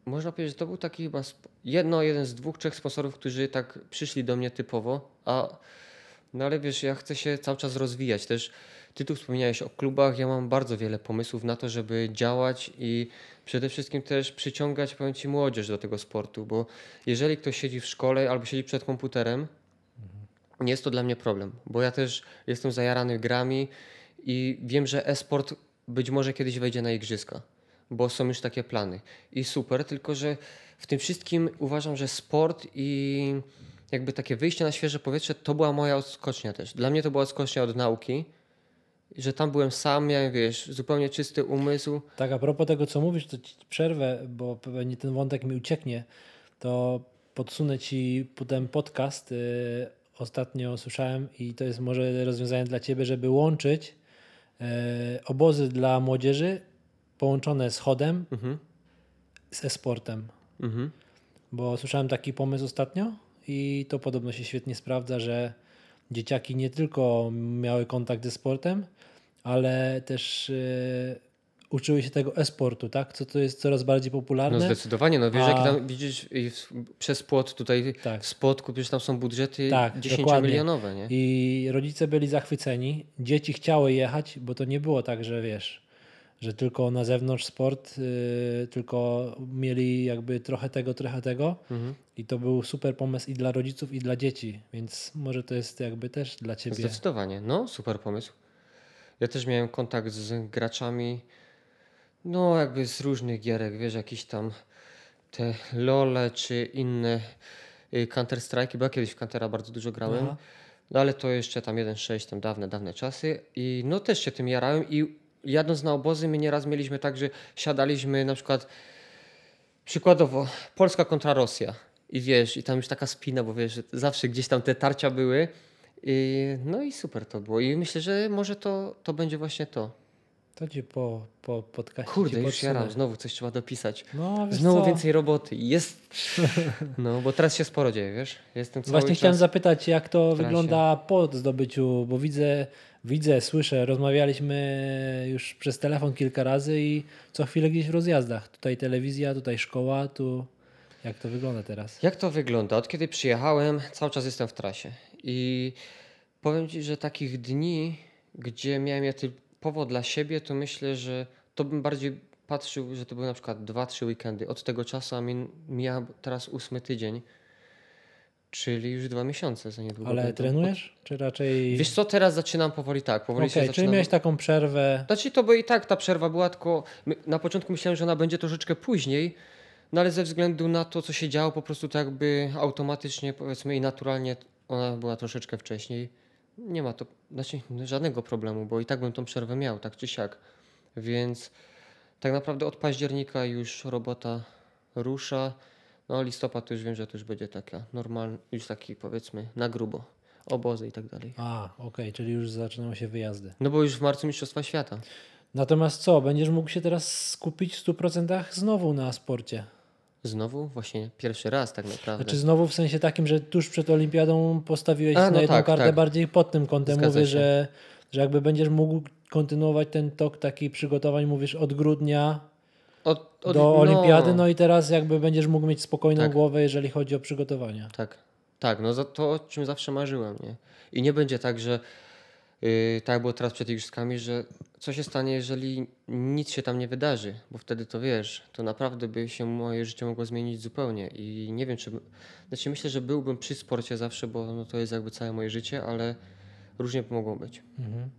można powiedzieć, że to był taki chyba jedno, jeden z dwóch, trzech sponsorów, którzy tak przyszli do mnie typowo, a no ale wiesz, ja chcę się cały czas rozwijać też. Ty tu wspomniałeś o klubach, ja mam bardzo wiele pomysłów na to, żeby działać i przede wszystkim też przyciągać, powiem Ci, młodzież do tego sportu, bo jeżeli ktoś siedzi w szkole albo siedzi przed komputerem, nie jest to dla mnie problem, bo ja też jestem zajarany grami i wiem, że e-sport być może kiedyś wejdzie na igrzyska, bo są już takie plany. I super, tylko że w tym wszystkim uważam, że sport i jakby takie wyjście na świeże powietrze to była moja odskocznia też. Dla mnie to była odskocznia od nauki, że tam byłem sam, miałem, wiesz, zupełnie czysty umysł. Tak, a propos tego, co mówisz, to ci przerwę, bo pewnie ten wątek mi ucieknie, to podsunę ci potem podcast. Ostatnio słyszałem i to jest może rozwiązanie dla ciebie, żeby łączyć y, obozy dla młodzieży połączone z chodem Mhm. z e-sportem. Mhm. Bo słyszałem taki pomysł ostatnio i to podobno się świetnie sprawdza, że dzieciaki nie tylko miały kontakt ze sportem, ale też y, uczyły się tego e-sportu, tak? Co to jest coraz bardziej No popularne. zdecydowanie, no wiesz, A- jak tam widzisz przez płot tutaj Tak. w spotku, przecież tam są budżety Tak, 10-milionowe, nie? I rodzice byli zachwyceni. Dzieci chciały jechać, bo to nie było tak, że wiesz, że tylko na zewnątrz sport, y, tylko mieli jakby trochę tego, trochę tego. Mhm. I to był super pomysł i dla rodziców, i dla dzieci, więc może to jest jakby też dla ciebie. Zdecydowanie, no super pomysł. Ja też miałem kontakt z graczami, no jakby z różnych gierek, wiesz, jakieś tam te LOLe czy inne y, Counter Strike, bo ja kiedyś w Countera bardzo dużo grałem. Aha. No ale to jeszcze tam 1.6, tam dawne, dawne czasy i no też się tym jarałem i jadąc na obozy my nieraz mieliśmy tak, że siadaliśmy na przykład przykładowo Polska kontra Rosja i wiesz, i tam już taka spina, bo wiesz, zawsze gdzieś tam te tarcia były i no i super to było i myślę, że może to, to będzie właśnie to. To ci po, po podcaście Kurde, już podsunę. jaram, znowu coś trzeba dopisać. No, Znowu co? więcej roboty. Jest. No, bo teraz się sporo dzieje, wiesz? Jestem cały Właśnie chciałem zapytać, jak to wygląda po zdobyciu, bo widzę, widzę, słyszę, rozmawialiśmy już przez telefon kilka razy i co chwilę gdzieś w rozjazdach. Tutaj telewizja, tutaj szkoła, tu jak to wygląda teraz? Jak to wygląda? Od kiedy przyjechałem, cały czas jestem w trasie. I powiem Ci, że takich dni, gdzie miałem ja typowo dla siebie, to myślę, że to bym bardziej patrzył, że to były na przykład 2-3 weekendy. Od tego czasu, a mija teraz ósmy tydzień, czyli już dwa miesiące za niedługo. Ale trenujesz? Czy raczej... Wiesz co, teraz zaczynam powoli tak, powoli Okej, się czyli zaczynam... miałeś taką przerwę. Znaczy to by i tak ta przerwa była, tylko na początku myślałem, że ona będzie troszeczkę później, no ale ze względu na to, co się działo, po prostu tak jakby automatycznie, powiedzmy i naturalnie ona była troszeczkę wcześniej. Nie ma to znaczy, żadnego problemu, bo i tak bym tą przerwę miał, tak czy siak. Więc tak naprawdę od października już robota rusza. No listopad to już wiem, że to już będzie taka normalna, już taki powiedzmy na grubo. Obozy i tak dalej. A, okej, czyli już zaczynają się wyjazdy. No bo już w marcu Mistrzostwa Świata. Natomiast co, będziesz mógł się teraz skupić w 100% znowu na sporcie? Znowu? Właśnie pierwszy raz tak naprawdę. Znaczy znowu w sensie takim, że tuż przed olimpiadą postawiłeś A, na no jedną tak, kartę tak. bardziej pod tym kątem. Zgadza Mówię, się. że, że jakby będziesz mógł kontynuować ten tok takich przygotowań, mówisz od grudnia Od, od, do no, olimpiady, no i teraz jakby będziesz mógł mieć spokojną Tak. głowę, jeżeli chodzi o przygotowania. Tak, tak, no to, o czym zawsze marzyłem, nie? I nie będzie tak, że yy, tak było teraz przed igrzyskami, że co się stanie, jeżeli nic się tam nie wydarzy, bo wtedy to wiesz, to naprawdę by się moje życie mogło zmienić zupełnie i nie wiem, czy... Znaczy myślę, że byłbym przy sporcie zawsze, bo no, to jest jakby całe moje życie, ale różnie by mogło być. Mhm.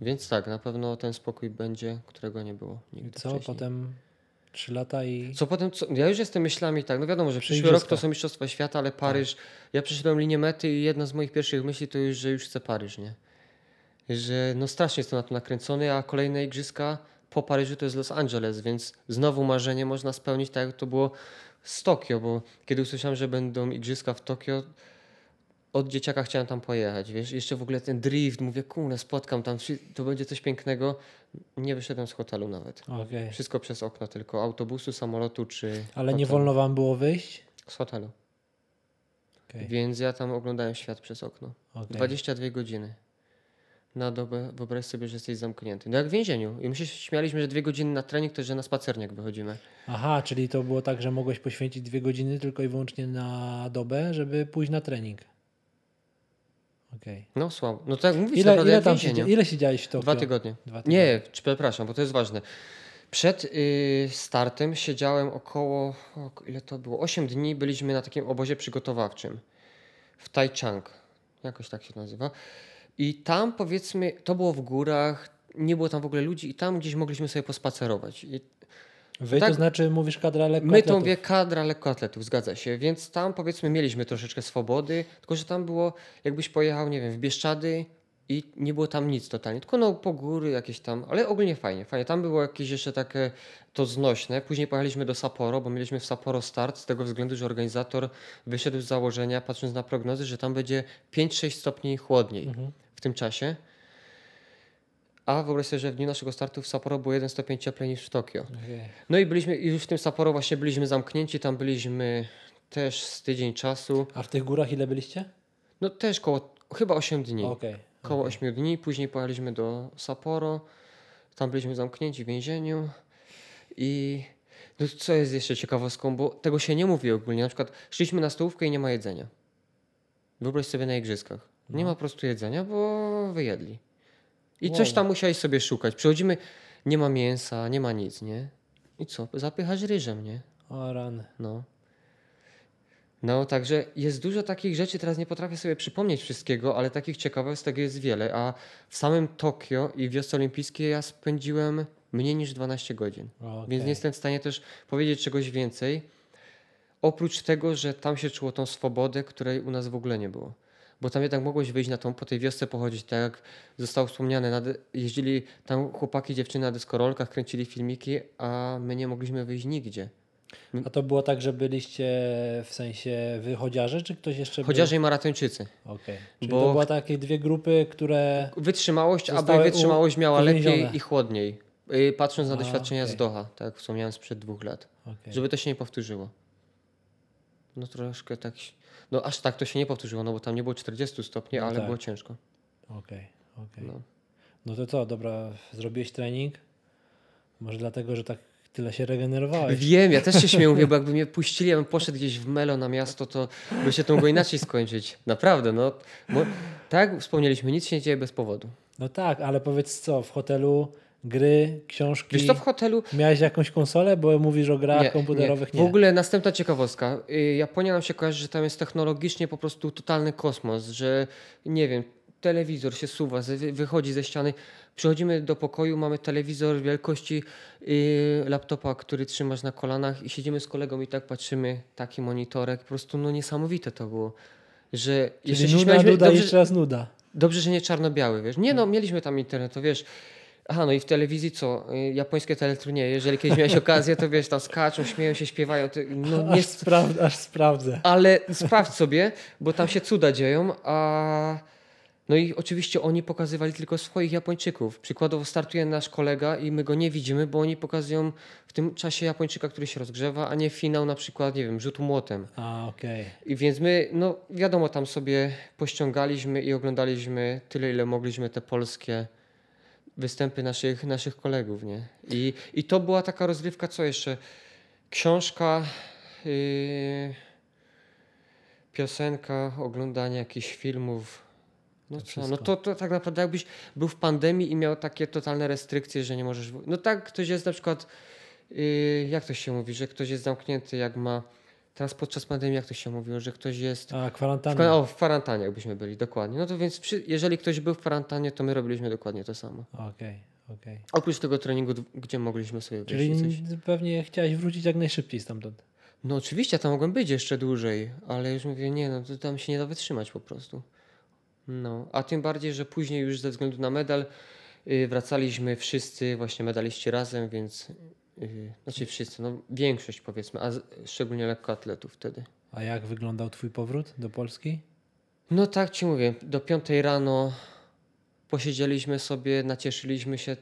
Więc tak, na pewno ten spokój będzie, którego nie było I nigdy co, wcześniej. potem trzy lata i... Co potem, co, ja już jestem myślami tak, no wiadomo, że Przy przyszły rok to są Mistrzostwa Świata, ale Paryż, ja przeszedłem linię mety i jedna z moich pierwszych myśli to już, że już chcę Paryż, nie? Że no strasznie jestem na to nakręcony, a kolejne igrzyska po Paryżu to jest Los Angeles, więc znowu marzenie można spełnić tak jak to było z Tokio, bo kiedy usłyszałem, że będą igrzyska w Tokio, od dzieciaka chciałem tam pojechać, wiesz, jeszcze w ogóle ten drift, mówię, kurde, spotkam tam, to będzie coś pięknego. Nie wyszedłem z hotelu nawet. Okej. Wszystko przez okno, tylko autobusu, samolotu czy Ale nie hotelu. wolno wam było wyjść? z hotelu. Okej. Więc ja tam oglądałem świat przez okno. okej. 22 godziny. Na dobę, wyobraź sobie, że jesteś zamknięty. No jak w więzieniu. I my się śmialiśmy, że dwie godziny na trening to, że na spacerniak wychodzimy. Aha, czyli to było tak, że mogłeś poświęcić dwie godziny tylko i wyłącznie na dobę, żeby pójść na trening. Okej. No słabo. No tak mówisz, Ile, naprawdę ile tam więzieniu. siedzie, ile siedziałeś w Tokio? Dwa tygodnie. Dwa tygodnie. Nie, przepraszam, bo to jest ważne. Przed y, startem siedziałem około, ile to było? 8 dni byliśmy na takim obozie przygotowawczym w Taichung. Jakoś tak się nazywa. I tam powiedzmy, to było w górach, nie było tam w ogóle ludzi i tam gdzieś mogliśmy sobie pospacerować. I Wy tak- to znaczy mówisz kadra lekko My to mówię kadra lekkoatletów, zgadza się. Więc tam powiedzmy mieliśmy troszeczkę swobody, tylko że tam było, jakbyś pojechał, nie wiem, w Bieszczady i nie było tam nic totalnie. Tylko no po góry jakieś tam, ale ogólnie fajnie, fajnie. Tam było jakieś jeszcze takie to znośne. Później pojechaliśmy do Sapporo, bo mieliśmy w Sapporo start z tego względu, że organizator wyszedł z założenia, patrząc na prognozy, że tam będzie 5-6 stopni chłodniej Mhm. W tym czasie. A wyobraź sobie, że w dniu naszego startu w Sapporo było 1 stopień cieplej niż w Tokio. No i byliśmy, i już w tym Sapporo właśnie byliśmy zamknięci, tam byliśmy też z tydzień czasu. A w tych górach ile byliście? No też koło, chyba 8 dni. Okej. Koło 8 dni, później pojechaliśmy do Sapporo, tam byliśmy zamknięci w więzieniu i no co jest jeszcze ciekawostką, bo tego się nie mówi ogólnie, na przykład szliśmy na stołówkę i nie ma jedzenia. Wyobraź sobie na igrzyskach. Nie No. ma po prostu jedzenia, bo wyjedli. I Wow. coś tam musiałeś sobie szukać. Przychodzimy, nie ma mięsa, nie ma nic, nie? I co? Zapychasz ryżem, nie? O rany. No. No, także jest dużo takich rzeczy, teraz nie potrafię sobie przypomnieć wszystkiego, ale takich ciekawostek jest wiele. A w samym Tokio i wiosce olimpijskiej ja spędziłem mniej niż 12 godzin. Okej. Więc nie jestem w stanie też powiedzieć czegoś więcej. Oprócz tego, że tam się czuło tą swobodę, której u nas w ogóle nie było. Bo tam jednak mogłeś wyjść na tą, po tej wiosce pochodzić, tak jak zostało wspomniane, jeździli tam chłopaki, dziewczyny na deskorolkach, kręcili filmiki, a my nie mogliśmy wyjść nigdzie. A to było tak, że byliście w sensie wychodziarze, czy ktoś jeszcze Chociaż i maratończycy. Okej. Czyli bo- to były takie dwie grupy, które... Wytrzymałość, aby wytrzymałość miała uwięzione. lepiej i chłodniej. Yy, Patrząc na A, doświadczenia z okej. Doha, tak jak wspomniałem sprzed dwóch lat. Okej. Żeby to się nie powtórzyło. No troszkę tak. No aż tak to się nie powtórzyło, no bo tam nie było 40 stopni, No ale tak. było ciężko. Okej, okej. No. No to co, dobra, zrobiłeś trening? Może dlatego, że tak tyle się regenerowałeś. Wiem, ja też się śmieję, mówię, bo jakby mnie puścili, ja bym poszedł gdzieś w Melo na miasto, to by się to mogło inaczej skończyć. Naprawdę, no. Bo, tak jak wspomnieliśmy, nic się nie dzieje bez powodu. No tak, ale powiedz co, w hotelu gry, książki... Wiesz co, w hotelu Miałeś jakąś konsolę, bo mówisz o grach komputerowych? Nie. W ogóle następna ciekawostka. Y, Japonia nam się kojarzy, że tam jest technologicznie po prostu totalny kosmos, że nie wiem, telewizor się suwa, wychodzi ze ściany. Przychodzimy do pokoju, mamy telewizor wielkości y, laptopa, który trzymasz na kolanach i siedzimy z kolegą i tak patrzymy, taki monitorek. Po prostu no niesamowite to było. Że jeszcze Czyli się nuda, śmialiśmy- nuda, dobrze, jeszcze raz nuda. Dobrze, że nie czarno-biały, wiesz. Nie no, mieliśmy tam internet, to wiesz. Aha, no i w telewizji co? Y, Japońskie teleturnieje. Jeżeli kiedyś miałeś okazję, to wiesz, tam skaczą, śmieją się, śpiewają. No nie, Aż, sprawd- aż sprawdzę. ale sprawdź sobie, bo tam się cuda dzieją, a no i oczywiście oni pokazywali tylko swoich Japończyków. Przykładowo startuje nasz kolega i my go nie widzimy, bo oni pokazują w tym czasie Japończyka, który się rozgrzewa, a nie finał na przykład, nie wiem, rzutu młotem. A, okej. I więc my, no wiadomo, tam sobie pościągaliśmy i oglądaliśmy tyle, ile mogliśmy te polskie występy naszych, naszych kolegów, nie? I, I to była taka rozrywka, co jeszcze? Książka, yy, piosenka, oglądanie jakichś filmów. No To co? No to, to tak naprawdę jakbyś był w pandemii i miał takie totalne restrykcje, że nie możesz... No tak, ktoś jest na przykład, yy, jak to się mówi, że ktoś jest zamknięty, jak ma... Teraz podczas pandemii, jak to się mówiło, że ktoś jest A, w, kwarantanna. kwa- o, w kwarantannie, jakbyśmy byli, dokładnie. No to więc, przy, jeżeli ktoś był w kwarantannie, to my robiliśmy dokładnie to samo. Okej, okej. Oprócz tego treningu, gdzie mogliśmy sobie Czyli coś. pewnie chciałeś wrócić jak najszybciej stamtąd. No oczywiście, tam mogłem być jeszcze dłużej, ale już mówię, nie, no to tam się nie da wytrzymać po prostu. No, a tym bardziej, że później już ze względu na medal yy, wracaliśmy wszyscy właśnie medaliści razem, więc znaczy wszyscy, no większość powiedzmy, a szczególnie lekkoatletów wtedy. A jak wyglądał twój powrót do Polski? No tak ci mówię, do piątej rano posiedzieliśmy sobie, nacieszyliśmy się.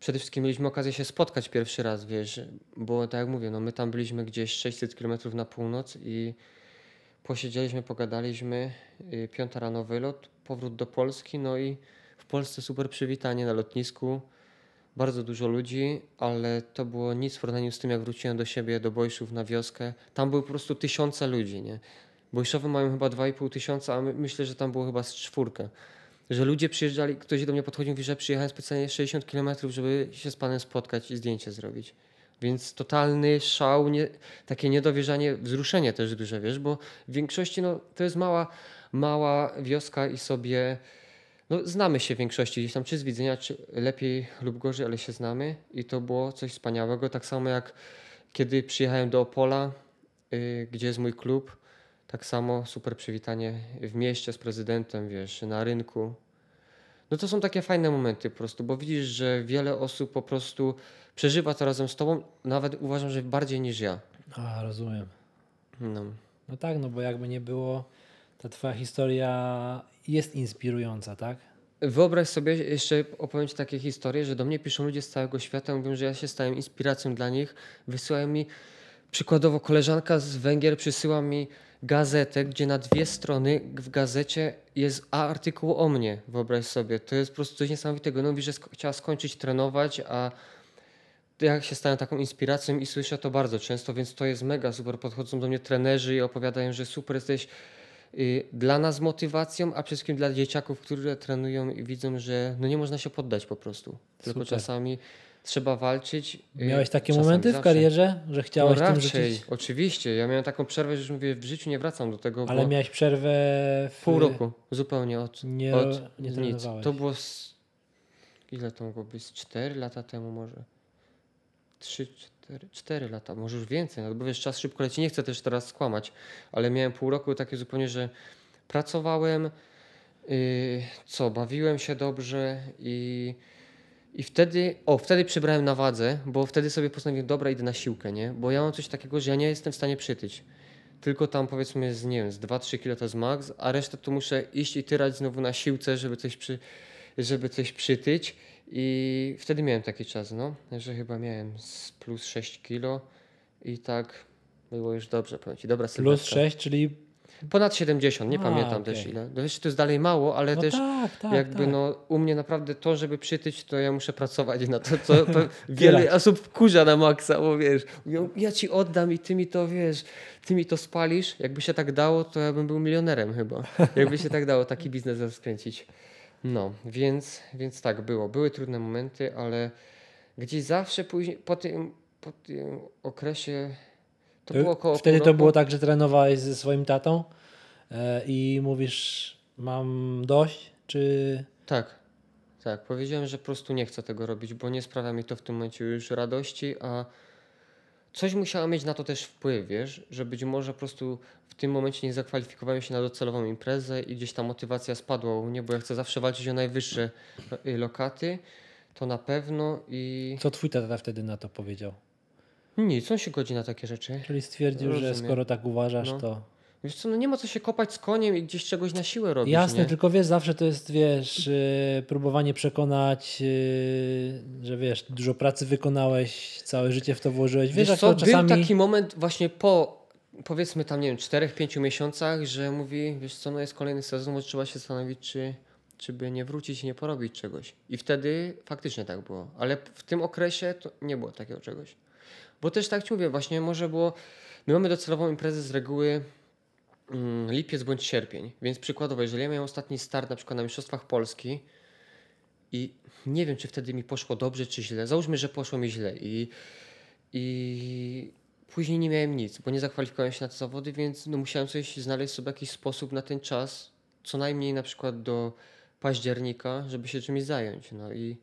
Przede wszystkim mieliśmy okazję się spotkać pierwszy raz, wiesz, bo tak jak mówię, no my tam byliśmy gdzieś 600 km na północ i posiedzieliśmy, pogadaliśmy. y, Piąta rano wylot, powrót do Polski, no i w Polsce super przywitanie na lotnisku. Bardzo dużo ludzi, ale to było nic w porównaniu z tym, jak wróciłem do siebie, do Bojszów na wioskę. Tam były po prostu tysiące ludzi, nie? Bojszowy mają chyba 2,5 tysiąca, a my, myślę, że tam było chyba z czwórkę. Że ludzie przyjeżdżali, ktoś do mnie podchodził i mówi, że przyjechałem specjalnie 60 km, żeby się z panem spotkać i zdjęcie zrobić. Więc totalny szał, nie, takie niedowierzanie, wzruszenie też duże, wiesz, bo w większości no, to jest mała, mała wioska i sobie no, znamy się w większości gdzieś tam, czy z widzenia, czy lepiej lub gorzej, ale się znamy i to było coś wspaniałego. Tak samo jak kiedy przyjechałem do Opola, y, gdzie jest mój klub, tak samo super przywitanie w mieście z prezydentem, wiesz, na rynku. No to są takie fajne momenty po prostu, bo widzisz, że wiele osób po prostu przeżywa to razem z tobą, nawet uważam, że bardziej niż ja. A, rozumiem. No. No tak, no bo jakby nie było, ta twoja historia jest inspirująca, tak? Wyobraź sobie, jeszcze opowiem Ci takie historie, że do mnie piszą ludzie z całego świata, mówią, że ja się stałem inspiracją dla nich. Wysyłają mi, przykładowo koleżanka z Węgier przysyła mi gazetę, gdzie na dwie strony w gazecie jest artykuł o mnie. Wyobraź sobie, to jest po prostu coś niesamowitego. No mówi, że sk- chciała skończyć trenować, a ja się stałem taką inspiracją i słyszę to bardzo często, więc to jest mega super. Podchodzą do mnie trenerzy i opowiadają, że super jesteś dla nas motywacją, a przede wszystkim dla dzieciaków, które trenują i widzą, że no nie można się poddać po prostu. Tylko Super. czasami trzeba walczyć. y, Miałeś takie czasami momenty w zawsze. karierze, że chciałeś no tym raczej, rzucić? oczywiście. Ja miałem taką przerwę, że już mówię, w życiu nie wracam do tego, Ale miałeś przerwę w... pół roku zupełnie od, Nie, od nie nic. To było z, ile to mogło być? 4 lata temu może. 3, 4, 4 lata, może już więcej, no bo wiesz, czas szybko leci. Nie chcę też teraz skłamać, ale miałem pół roku takie zupełnie, że pracowałem, yy, co, bawiłem się dobrze i, i wtedy, o, wtedy przybrałem na wadze, bo wtedy sobie postanowiłem, dobra, idę na siłkę, nie? Bo ja mam coś takiego, że ja nie jestem w stanie przytyć. Tylko tam powiedzmy z, nie wiem, z 2-3 kilo to jest max, a resztę to muszę iść i tyrać znowu na siłce, żeby coś, przy, żeby coś przytyć. I wtedy miałem taki czas, no, że chyba miałem z plus 6 kilo i tak było już dobrze, powiem Ci, dobra Plus sylwetka. 6, czyli... Ponad 70, nie A, pamiętam okej. też ile. No wiesz, to jest dalej mało, ale No też tak, tak, jakby tak. no u mnie naprawdę to, żeby przytyć, to ja muszę pracować na to, co wiele osób wkurza na maksa, bo wiesz, mówią, ja ci oddam i ty mi to wiesz, ty mi to spalisz. Jakby się tak dało, to ja bym był milionerem chyba. Jakby się tak dało taki biznes rozkręcić. No, więc, więc tak było. Były trudne momenty, ale gdzieś zawsze później, po tym, po tym okresie, to było około Wtedy to było tak, że trenowałeś ze swoim tatą e, i mówisz, mam dość, czy... Tak, tak. Powiedziałem, że po prostu nie chcę tego robić, bo nie sprawia mi to w tym momencie już radości, a coś musiało mieć na to też wpływ, wiesz, że być może po prostu w tym momencie nie zakwalifikowałem się na docelową imprezę i gdzieś ta motywacja spadła u mnie, bo ja chcę zawsze walczyć o najwyższe y, lokaty, to na pewno i Co twój tata wtedy na to powiedział? nic, on się godzi na takie rzeczy. Czyli stwierdził, że Rozumiem. skoro tak uważasz, No. to... Wiesz co, no nie ma co się kopać z koniem i gdzieś czegoś na siłę robić, Jasne, nie? tylko wiesz, zawsze to jest, wiesz, yy, próbowanie przekonać, yy, że wiesz, dużo pracy wykonałeś, całe życie w to włożyłeś. Wiesz, Wiesz co, czasami... był taki moment właśnie po powiedzmy tam, nie wiem, 4-5 miesiącach, że mówi, wiesz co, no jest kolejny sezon, może trzeba się zastanowić, czy, czy by nie wrócić i nie porobić czegoś. I wtedy faktycznie tak było. Ale w tym okresie to nie było takiego czegoś. Bo też tak ci mówię, właśnie może było, my mamy docelową imprezę z reguły lipiec bądź sierpień, więc przykładowo, jeżeli ja miałem ostatni start na przykład na Mistrzostwach Polski i nie wiem, czy wtedy mi poszło dobrze, czy źle. Załóżmy, że poszło mi źle i, i później nie miałem nic, bo nie zakwalifikowałem się na te zawody, więc no, musiałem coś znaleźć sobie jakiś sposób na ten czas, co najmniej na przykład do października, żeby się czymś zająć. No i,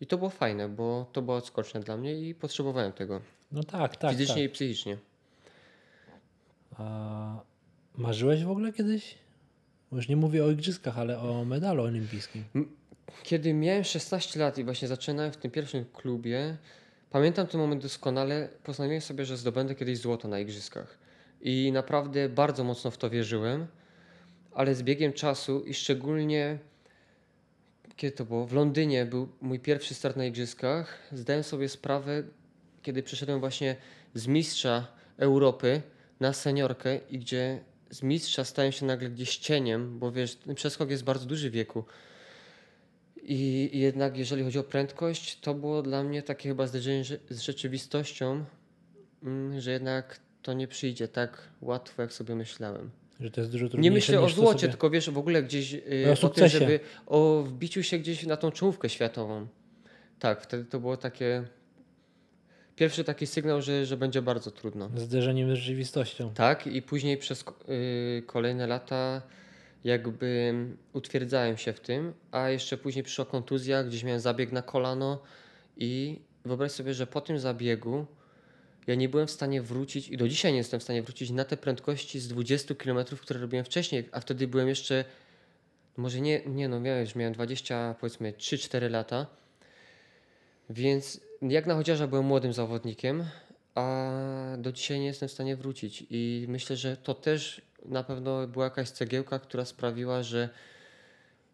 i to było fajne, bo to była odskocznia dla mnie i potrzebowałem tego No tak, tak, fizycznie tak. i psychicznie. A marzyłeś w ogóle kiedyś? Już nie mówię o igrzyskach, ale o medalu olimpijskim. Kiedy miałem 16 lat i właśnie zaczynałem w tym pierwszym klubie, pamiętam ten moment doskonale. Postanowiłem sobie, że zdobędę kiedyś złoto na igrzyskach. I naprawdę bardzo mocno w to wierzyłem. ale z biegiem czasu i szczególnie kiedy to było? W Londynie był mój pierwszy start na igrzyskach. Zdałem sobie sprawę, kiedy przeszedłem właśnie z mistrza Europy na seniorkę i gdzie z mistrza stałem się nagle gdzieś cieniem, bo wiesz, ten przeskok jest bardzo duży w wieku. I jednak jeżeli chodzi o prędkość, to było dla mnie takie chyba zderzenie rze- z rzeczywistością, mm, że jednak to nie przyjdzie tak łatwo, jak sobie myślałem. Że to jest dużo Nie myślę o złocie, sobie... tylko wiesz w ogóle gdzieś yy, O o, tym, żeby o wbiciu się gdzieś na tą czołówkę światową. Tak, wtedy to było takie pierwszy taki sygnał, że, że będzie bardzo trudno. Zderzeniem z rzeczywistością. Tak, i później przez yy, kolejne lata jakby utwierdzałem się w tym, a jeszcze później przyszła kontuzja, gdzieś miałem zabieg na kolano i wyobraź sobie, że po tym zabiegu ja nie byłem w stanie wrócić i do dzisiaj nie jestem w stanie wrócić na te prędkości z 20 km, które robiłem wcześniej, a wtedy byłem jeszcze, może nie, nie no, miałem, już miałem 20, powiedzmy 3-4 lata, więc jak na chociaża byłem młodym zawodnikiem, a do dzisiaj nie jestem w stanie wrócić. I myślę, że to też na pewno była jakaś cegiełka, która sprawiła, że,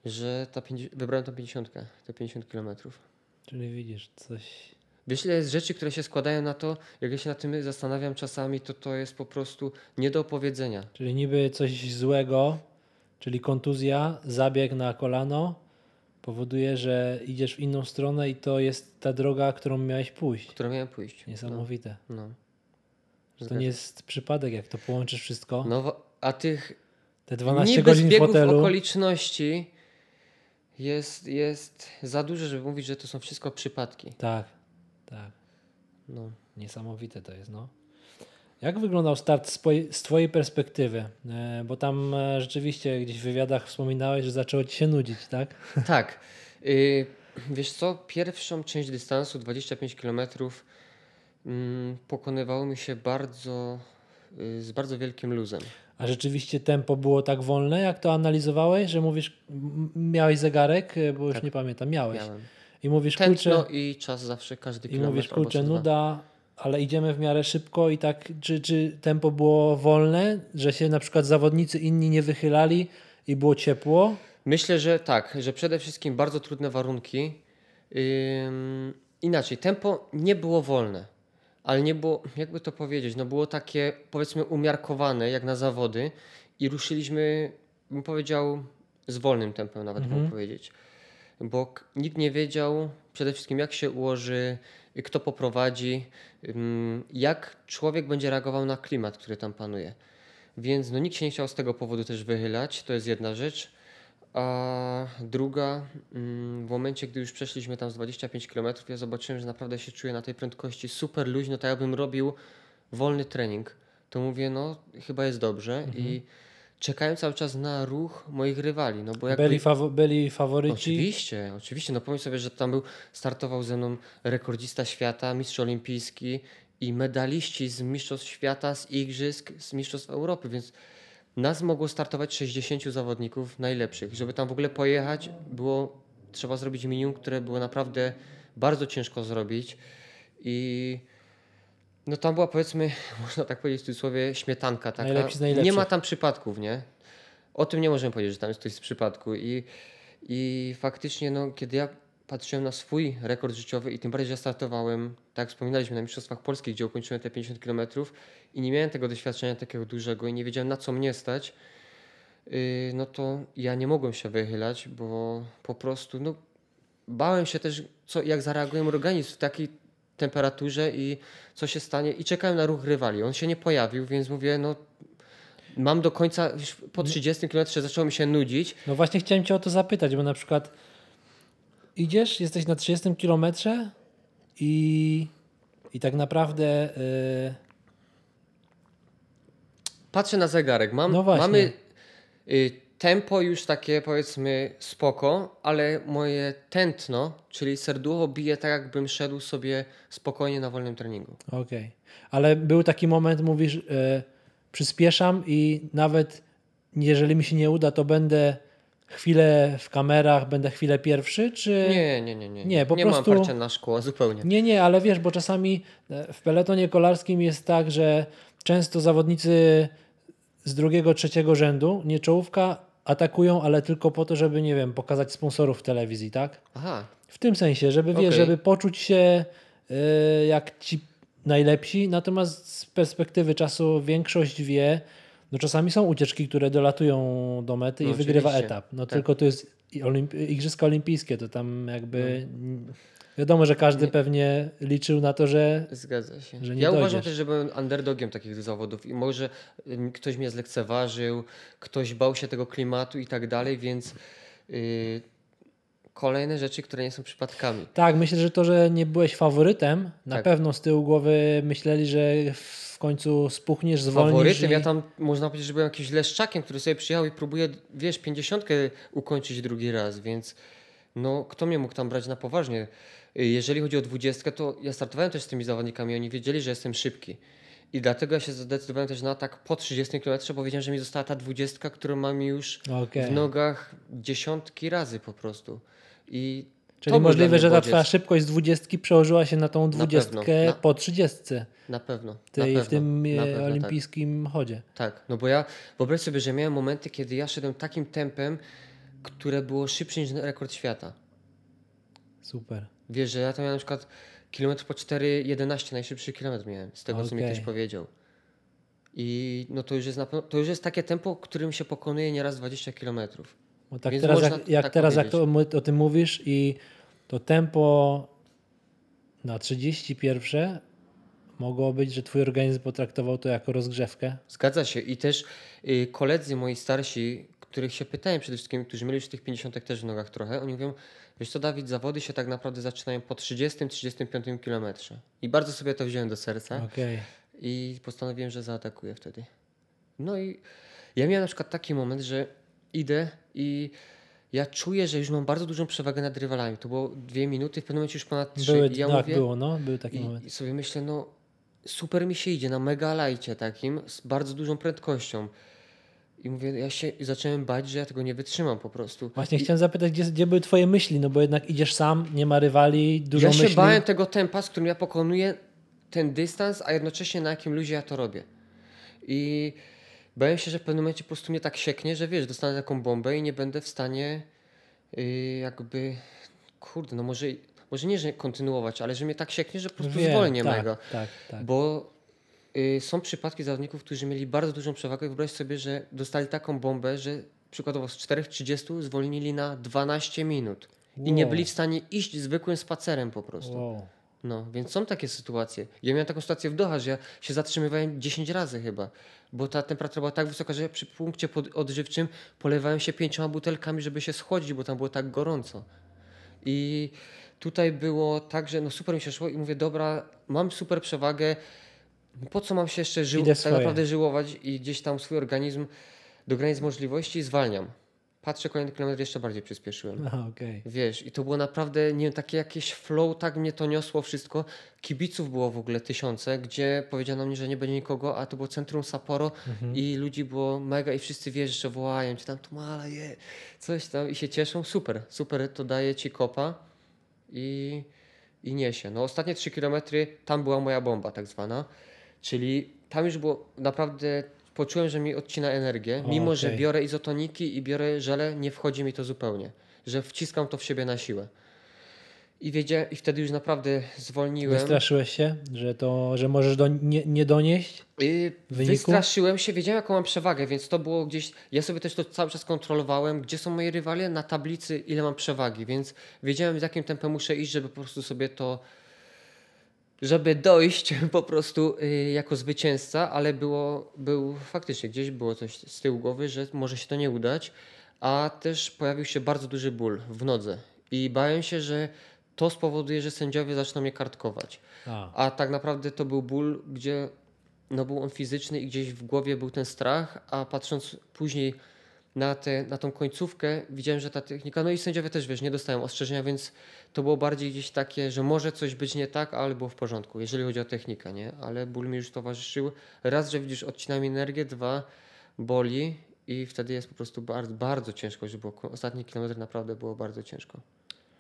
że ta 50, wybrałem tą 50, te 50 kilometrów. Czyli widzisz, coś... Wiesz, ile jest rzeczy, które się składają na to, jak ja się nad tym zastanawiam czasami, to to jest po prostu nie do opowiedzenia. Czyli niby coś złego, czyli kontuzja, zabieg na kolano powoduje, że idziesz w inną stronę i to jest ta droga, którą miałeś pójść. Które miałem pójść. Niesamowite. No. no. Że to nie jest przypadek, jak to połączysz wszystko. No, a tych Te 12 niby godzin w hotelu. okoliczności jest, jest za dużo, żeby mówić, że to są wszystko przypadki. Tak, tak. No. Niesamowite to jest, no. Jak wyglądał start z, Twojej perspektywy? E, bo tam e, rzeczywiście gdzieś w wywiadach wspominałeś, że zaczęło Ci się nudzić, tak? Tak. Y, wiesz co, pierwszą część dystansu, 25 km, mm, pokonywało mi się bardzo, y, z bardzo wielkim luzem. A rzeczywiście tempo było tak wolne, jak to analizowałeś, że mówisz, miałeś zegarek, e, bo już Tak. nie pamiętam, miałeś. Miałem. I mówisz, kurczę, Tętno i czas zawsze, każdy i kilometr. mówisz, albo kurczę, nuda, ale idziemy w miarę szybko i tak, czy, czy tempo było wolne, że się na przykład zawodnicy inni nie wychylali i było ciepło? Myślę, że tak, że przede wszystkim bardzo trudne warunki. Inaczej, tempo nie było wolne, ale nie było, jakby to powiedzieć, no było takie powiedzmy umiarkowane jak na zawody i ruszyliśmy, bym powiedział, z wolnym tempem nawet Mhm. bym powiedzieć. Bo nikt nie wiedział przede wszystkim jak się ułoży, kto poprowadzi, jak człowiek będzie reagował na klimat, który tam panuje. Więc no, nikt się nie chciał z tego powodu też wychylać, to jest jedna rzecz. A druga, w momencie, gdy już przeszliśmy tam z 25 km, ja zobaczyłem, że naprawdę się czuję na tej prędkości super luźno, tak jakbym robił wolny trening. To mówię, no chyba jest dobrze i czekałem cały czas na ruch moich rywali, no bo jakby... Byli, fawo- byli faworyci? Oczywiście, oczywiście. No pomyśl sobie, że tam był, startował ze mną rekordzista świata, mistrz olimpijski i medaliści z mistrzostw świata, z igrzysk, z mistrzostw Europy, więc nas mogło startować 60 zawodników najlepszych. Żeby tam w ogóle pojechać, było trzeba zrobić minimum, które było naprawdę bardzo ciężko zrobić i no tam była powiedzmy, można tak powiedzieć w cudzysłowie, śmietanka taka. Najlepsi z nie ma tam przypadków, nie? O tym nie możemy powiedzieć, że tam jest ktoś z przypadku i, i faktycznie no, kiedy ja patrzyłem na swój rekord życiowy i tym bardziej, że ja startowałem, tak jak wspominaliśmy, na Mistrzostwach Polskich, gdzie ukończyłem te 50 km i nie miałem tego doświadczenia takiego dużego i nie wiedziałem na co mnie stać, yy, no to ja nie mogłem się wychylać, bo po prostu no, bałem się też, co, jak zareaguje mój organizm w takiej temperaturze i co się stanie i czekałem na ruch rywali. On się nie pojawił, więc mówię, no mam do końca, już po 30 km zaczęło mi się nudzić. No właśnie chciałem Cię o to zapytać, bo na przykład idziesz, jesteś na 30 kilometrze i, i tak naprawdę yy, Patrzę na zegarek, mam, No mamy y, tempo już takie powiedzmy spoko, ale moje tętno, czyli serducho bije tak jakbym szedł sobie spokojnie na wolnym treningu. okej. Ale był taki moment, mówisz, yy, przyspieszam i nawet jeżeli mi się nie uda, to będę chwilę w kamerach, będę chwilę pierwszy, czy... Nie, nie, nie, nie. Nie, po nie prostu- mam parcia na szkło, zupełnie. Nie, nie, ale wiesz, bo czasami e, w peletonie kolarskim jest tak, że często zawodnicy z drugiego, trzeciego rzędu, nie czołówka, atakują, ale tylko po to, żeby, nie wiem, pokazać sponsorów w telewizji, tak? Aha, W tym sensie, żeby, wiesz, Okej. żeby poczuć się y, jak ci najlepsi, natomiast z perspektywy czasu większość wie, no czasami są ucieczki, które dolatują do mety No i wygrywa oczywiście. etap. No Tak. tylko to jest olimp- Igrzyska Olimpijskie, to tam jakby mm, wiadomo, że każdy Nie. pewnie liczył na to, że zgadza się. Że nie ja uważam dojdziesz. też, że byłem underdogiem takich zawodów i może ktoś mnie zlekceważył, ktoś bał się tego klimatu i tak dalej, więc yy, kolejne rzeczy, które nie są przypadkami. tak, myślę, że to, że nie byłeś faworytem, na Tak. pewno z tyłu głowy myśleli, że w końcu spuchniesz, zwolnisz. Faworytem, i... ja tam można powiedzieć, że byłem jakimś leszczakiem, który sobie przyjechał i próbuje, wiesz, pięćdziesiątkę ukończyć drugi raz, więc no kto mnie mógł tam brać na poważnie? Jeżeli chodzi o dwudziestkę, to ja startowałem też z tymi zawodnikami, oni wiedzieli, że jestem szybki. I dlatego ja się zdecydowałem też na atak po 30 km, bo wiedziałem, że mi została ta dwudziestka, którą mam już Okej. w nogach dziesiątki razy po prostu. I Czyli możliwe, że ta twoja szybkość z dwudziestki przełożyła się na tą dwudziestkę pewno. Na- po trzydziestce. Na pewno. na tej, pewno, w tym na e, pewno, tak. olimpijskim chodzie. Tak, no bo ja wyobraź sobie, że miałem momenty, kiedy ja szedłem takim tempem, które było szybsze niż rekord świata. Super. Wiesz, że ja to miałem na przykład kilometr po 4,11, najszybszy kilometr miałem, z tego co mi ktoś powiedział. I no to już jest na to już jest takie tempo, którym się pokonuje nieraz 20 kilometrów. Bo tak Więc teraz, jak, jak, tak teraz jak to, o tym mówisz i to tempo na 31 mogło być, że twój organizm potraktował to jako rozgrzewkę. Zgadza się. I też y, koledzy moi starsi, których się pytałem przede wszystkim, którzy mieli już tych 50 też w nogach trochę, oni mówią, wiesz co Dawid, zawody się tak naprawdę zaczynają po 30-35 kilometrze. I bardzo sobie to wziąłem do serca. Okej. I postanowiłem, że zaatakuję wtedy. No i ja miałem na przykład taki moment, że idę i ja czuję, że już mam bardzo dużą przewagę nad rywalami. To było dwie minuty, w pewnym momencie już ponad trzy. Były, I ja tak, mówię, było, no, był taki i, moment. I sobie myślę, no super mi się idzie na mega lajcie takim, z bardzo dużą prędkością. I mówię, ja się zacząłem bać, że ja tego nie wytrzymam po prostu. Właśnie I, chciałem zapytać, gdzie, gdzie były twoje myśli, no bo jednak idziesz sam, nie ma rywali, dużo ja się myśli. bałem tego tempa, z którym ja pokonuję ten dystans, a jednocześnie na jakim luzie ja to robię. I bałem się, że w pewnym momencie po prostu mnie tak sieknie, że wiesz, dostanę taką bombę i nie będę w stanie yy, jakby, kurde, no może, może nie, że kontynuować, ale że mnie tak sieknie, że po prostu Wiem, zwolnię tak, mega. Tak, tak. Bo są przypadki zawodników, którzy mieli bardzo dużą przewagę. Wyobraź sobie, że dostali taką bombę, że przykładowo z 4.30 zwolnili na 12 minut. I nie Wow. byli w stanie iść zwykłym spacerem po prostu. Wow. No, więc są takie sytuacje. Ja miałem taką sytuację w Doha, że ja się zatrzymywałem 10 razy chyba, bo ta temperatura była tak wysoka, że przy punkcie odżywczym polewałem się pięcioma butelkami, żeby się schłodzić, bo tam było tak gorąco. I tutaj było tak, że no super mi się szło i mówię, dobra, mam super przewagę, po co mam się jeszcze żył, Idę tak swoje. naprawdę żyłować i gdzieś tam swój organizm do granic możliwości zwalniam. Patrzę, kolejny kilometr jeszcze bardziej przyspieszyłem. Aha, okej. Wiesz, i to było naprawdę, nie wiem, takie jakieś flow, tak mnie to niosło wszystko. Kibiców było w ogóle tysiące, gdzie powiedziano mi, że nie będzie nikogo, a to było centrum Sapporo i ludzi było mega i wszyscy wiesz, że wołają ci tam, to mala je, coś tam i się cieszą. Super, super, to daje ci kopa i, i niesie. No ostatnie 3 kilometry, tam była moja bomba tak zwana, czyli tam już było naprawdę, poczułem, że mi odcina energię, O, mimo że okej. biorę izotoniki i biorę żele, nie wchodzi mi to zupełnie, że wciskam to w siebie na siłę. I, wiedzia, I wtedy już naprawdę zwolniłem. Wystraszyłeś się, że, to, że możesz do, nie, nie donieść? Wyniku? wystraszyłem się, wiedziałem jaką mam przewagę, więc to było gdzieś. Ja sobie też to cały czas kontrolowałem, gdzie są moi rywale na tablicy, ile mam przewagi, więc wiedziałem z jakim tempem muszę iść, żeby po prostu sobie to. Żeby dojść po prostu y, jako zwycięzca, ale było, był faktycznie gdzieś było coś z tyłu głowy, że może się to nie udać, a też pojawił się bardzo duży ból w nodze i bałem się, że to spowoduje, że sędziowie zaczną mnie kartkować. A, A tak naprawdę to był ból, gdzie no był on fizyczny i gdzieś w głowie był ten strach, a patrząc później na, te, na tą końcówkę, widziałem, że ta technika, no i sędziowie też, wiesz, nie dostają ostrzeżenia, więc to było bardziej gdzieś takie, że może coś być nie tak, ale było w porządku, jeżeli chodzi o technikę, nie? Ale ból mi już towarzyszył. Raz, że widzisz, odcina mi energię, dwa, boli i wtedy jest po prostu bardzo, bardzo ciężko, że było, ostatni kilometr naprawdę było bardzo ciężko.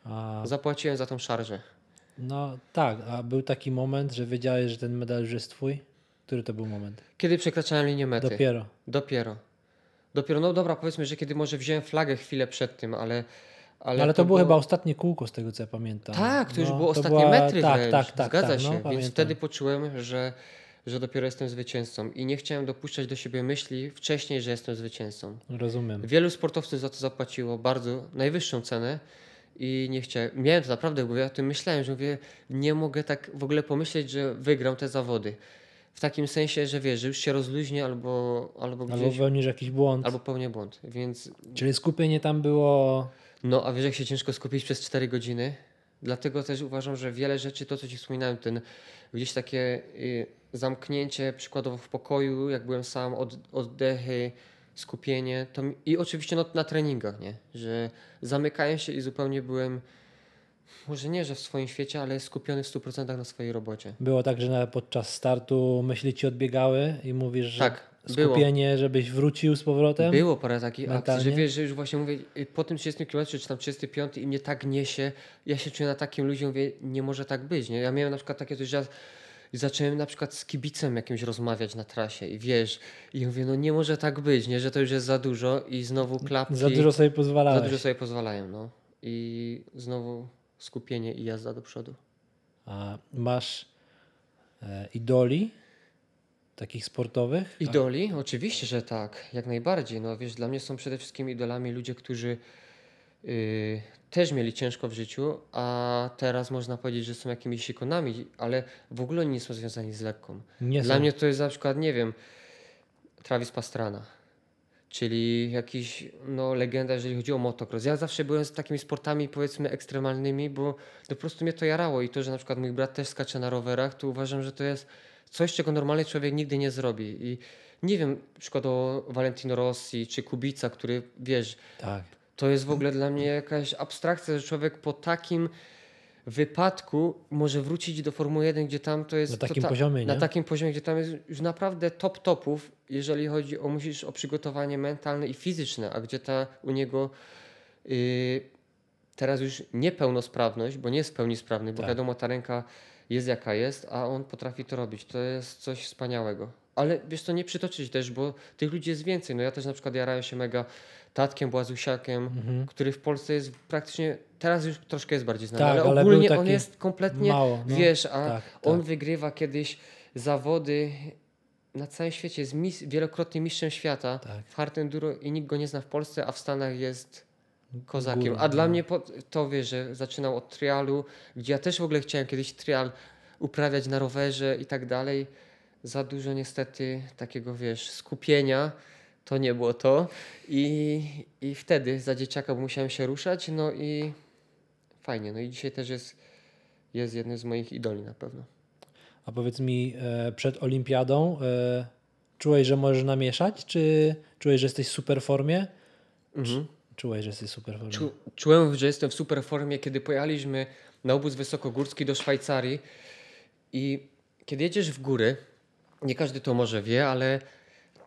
a, Zapłaciłem za tą szarżę. no tak, a był taki moment, że wiedziałeś, że ten medal już jest twój? Który to był moment? Kiedy przekraczałem linię mety. Dopiero. Dopiero. Dopiero, no dobra, powiedzmy, że kiedy może wziąłem flagę chwilę przed tym, ale... Ale, ale to, to, było chyba ostatnie kółko z tego, co ja pamiętam. Tak, to już no, było to ostatnie była... metry tak, wręcz. tak, tak, Zgadza tak, się, no, więc pamiętam. wtedy poczułem, że, że dopiero jestem zwycięzcą i nie chciałem dopuszczać do siebie myśli wcześniej, że jestem zwycięzcą. Rozumiem. Wielu sportowców za to zapłaciło bardzo, najwyższą cenę i nie chciałem, miałem to naprawdę, bo ja o tym myślałem, że mówię, nie mogę tak w ogóle pomyśleć, że wygram te zawody. W takim sensie, że wiesz, że już się rozluźnię albo, albo gdzieś... Albo popełnisz jakiś błąd. Albo pełnię błąd, więc... Czyli skupienie tam było... No, a wiesz, jak się ciężko skupić przez 4 godziny? Dlatego też uważam, że wiele rzeczy, to co Ci wspominałem, ten gdzieś takie y, zamknięcie przykładowo w pokoju, jak byłem sam, od, oddechy, skupienie to, mi- i oczywiście no, na treningach, nie? Że zamykałem się i zupełnie byłem, może nie, że w swoim świecie, ale skupiony w 100% na swojej robocie. Było tak, że nawet podczas startu myśli ci odbiegały i mówisz, że Tak, było. skupienie, żebyś wrócił z powrotem. Było parę takich Mentalnie? akcji, że wiesz, że już właśnie mówię, y, po tym 30 km, czy tam 35 i mnie tak niesie, ja się czuję na takim ludziom, mówię, nie może tak być, nie? Ja miałem na przykład takie coś, że zacząłem na przykład z kibicem jakimś rozmawiać na trasie i wiesz, i mówię, no nie może tak być, nie? Że to już jest za dużo i znowu klapki. Za dużo sobie za pozwalałeś. dużo sobie pozwalają, no. I znowu skupienie i jazda do przodu. A masz e, idoli takich sportowych? Idoli? Oczywiście, że tak, jak najbardziej. No wiesz, dla mnie są przede wszystkim idolami ludzie, którzy yy, też mieli ciężko w życiu, a teraz można powiedzieć, że są jakimiś ikonami, ale w ogóle nie są związani z lekką. Nie Dla są. mnie to jest na przykład, nie wiem, Travis Pastrana. Czyli jakiś, no, legenda, jeżeli chodzi o motocross. Ja zawsze byłem z takimi sportami, powiedzmy, ekstremalnymi, bo po prostu mnie to jarało. I to, że na przykład mój brat też skacze na rowerach, to uważam, że to jest coś, czego normalny człowiek nigdy nie zrobi. I nie wiem, przykładowo Valentino Rossi czy Kubica, który, wiesz, Tak. to jest w ogóle dla mnie jakaś abstrakcja, że człowiek po takim wypadku może wrócić do Formuły 1, gdzie tam to jest... Na takim tota- poziomie, Na nie? takim poziomie, gdzie tam jest już naprawdę top topów, jeżeli chodzi o, musisz o przygotowanie mentalne i fizyczne, a gdzie ta u niego yy, teraz już niepełnosprawność, bo nie jest w pełni sprawny, bo Tak. wiadomo, ta ręka jest jaka jest, a on potrafi to robić. To jest coś wspaniałego. Ale wiesz, to nie przytoczyć też, bo tych ludzi jest więcej. No ja też na przykład jarałem się mega Tatkiem Błazusiakiem, Mhm. który w Polsce jest praktycznie, teraz już troszkę jest bardziej znany, Tak, ale ale ogólnie on jest kompletnie, Mało. No. wiesz, a tak, on tak. wygrywa kiedyś zawody na całym świecie, jest mis, wielokrotnie mistrzem świata Tak. w hard enduro i nikt go nie zna w Polsce, a w Stanach jest kozakiem. Górą, a dla no. mnie to wiesz, że zaczynał od trialu, gdzie ja też w ogóle chciałem kiedyś trial uprawiać na rowerze i tak dalej. Za dużo niestety takiego, wiesz, skupienia. To nie było to. I, I wtedy za dzieciaka musiałem się ruszać, no i fajnie. No i dzisiaj też jest, jest jednym z moich idoli na pewno. A powiedz mi, e, przed olimpiadą e, czułeś, że możesz namieszać, czy czułeś, że jesteś w super formie? Mhm. Czułeś, że jesteś w super formie. Czu, czułem, że jestem w super formie, kiedy pojechaliśmy na obóz wysokogórski do Szwajcarii i kiedy jedziesz w góry, nie każdy to może wie, ale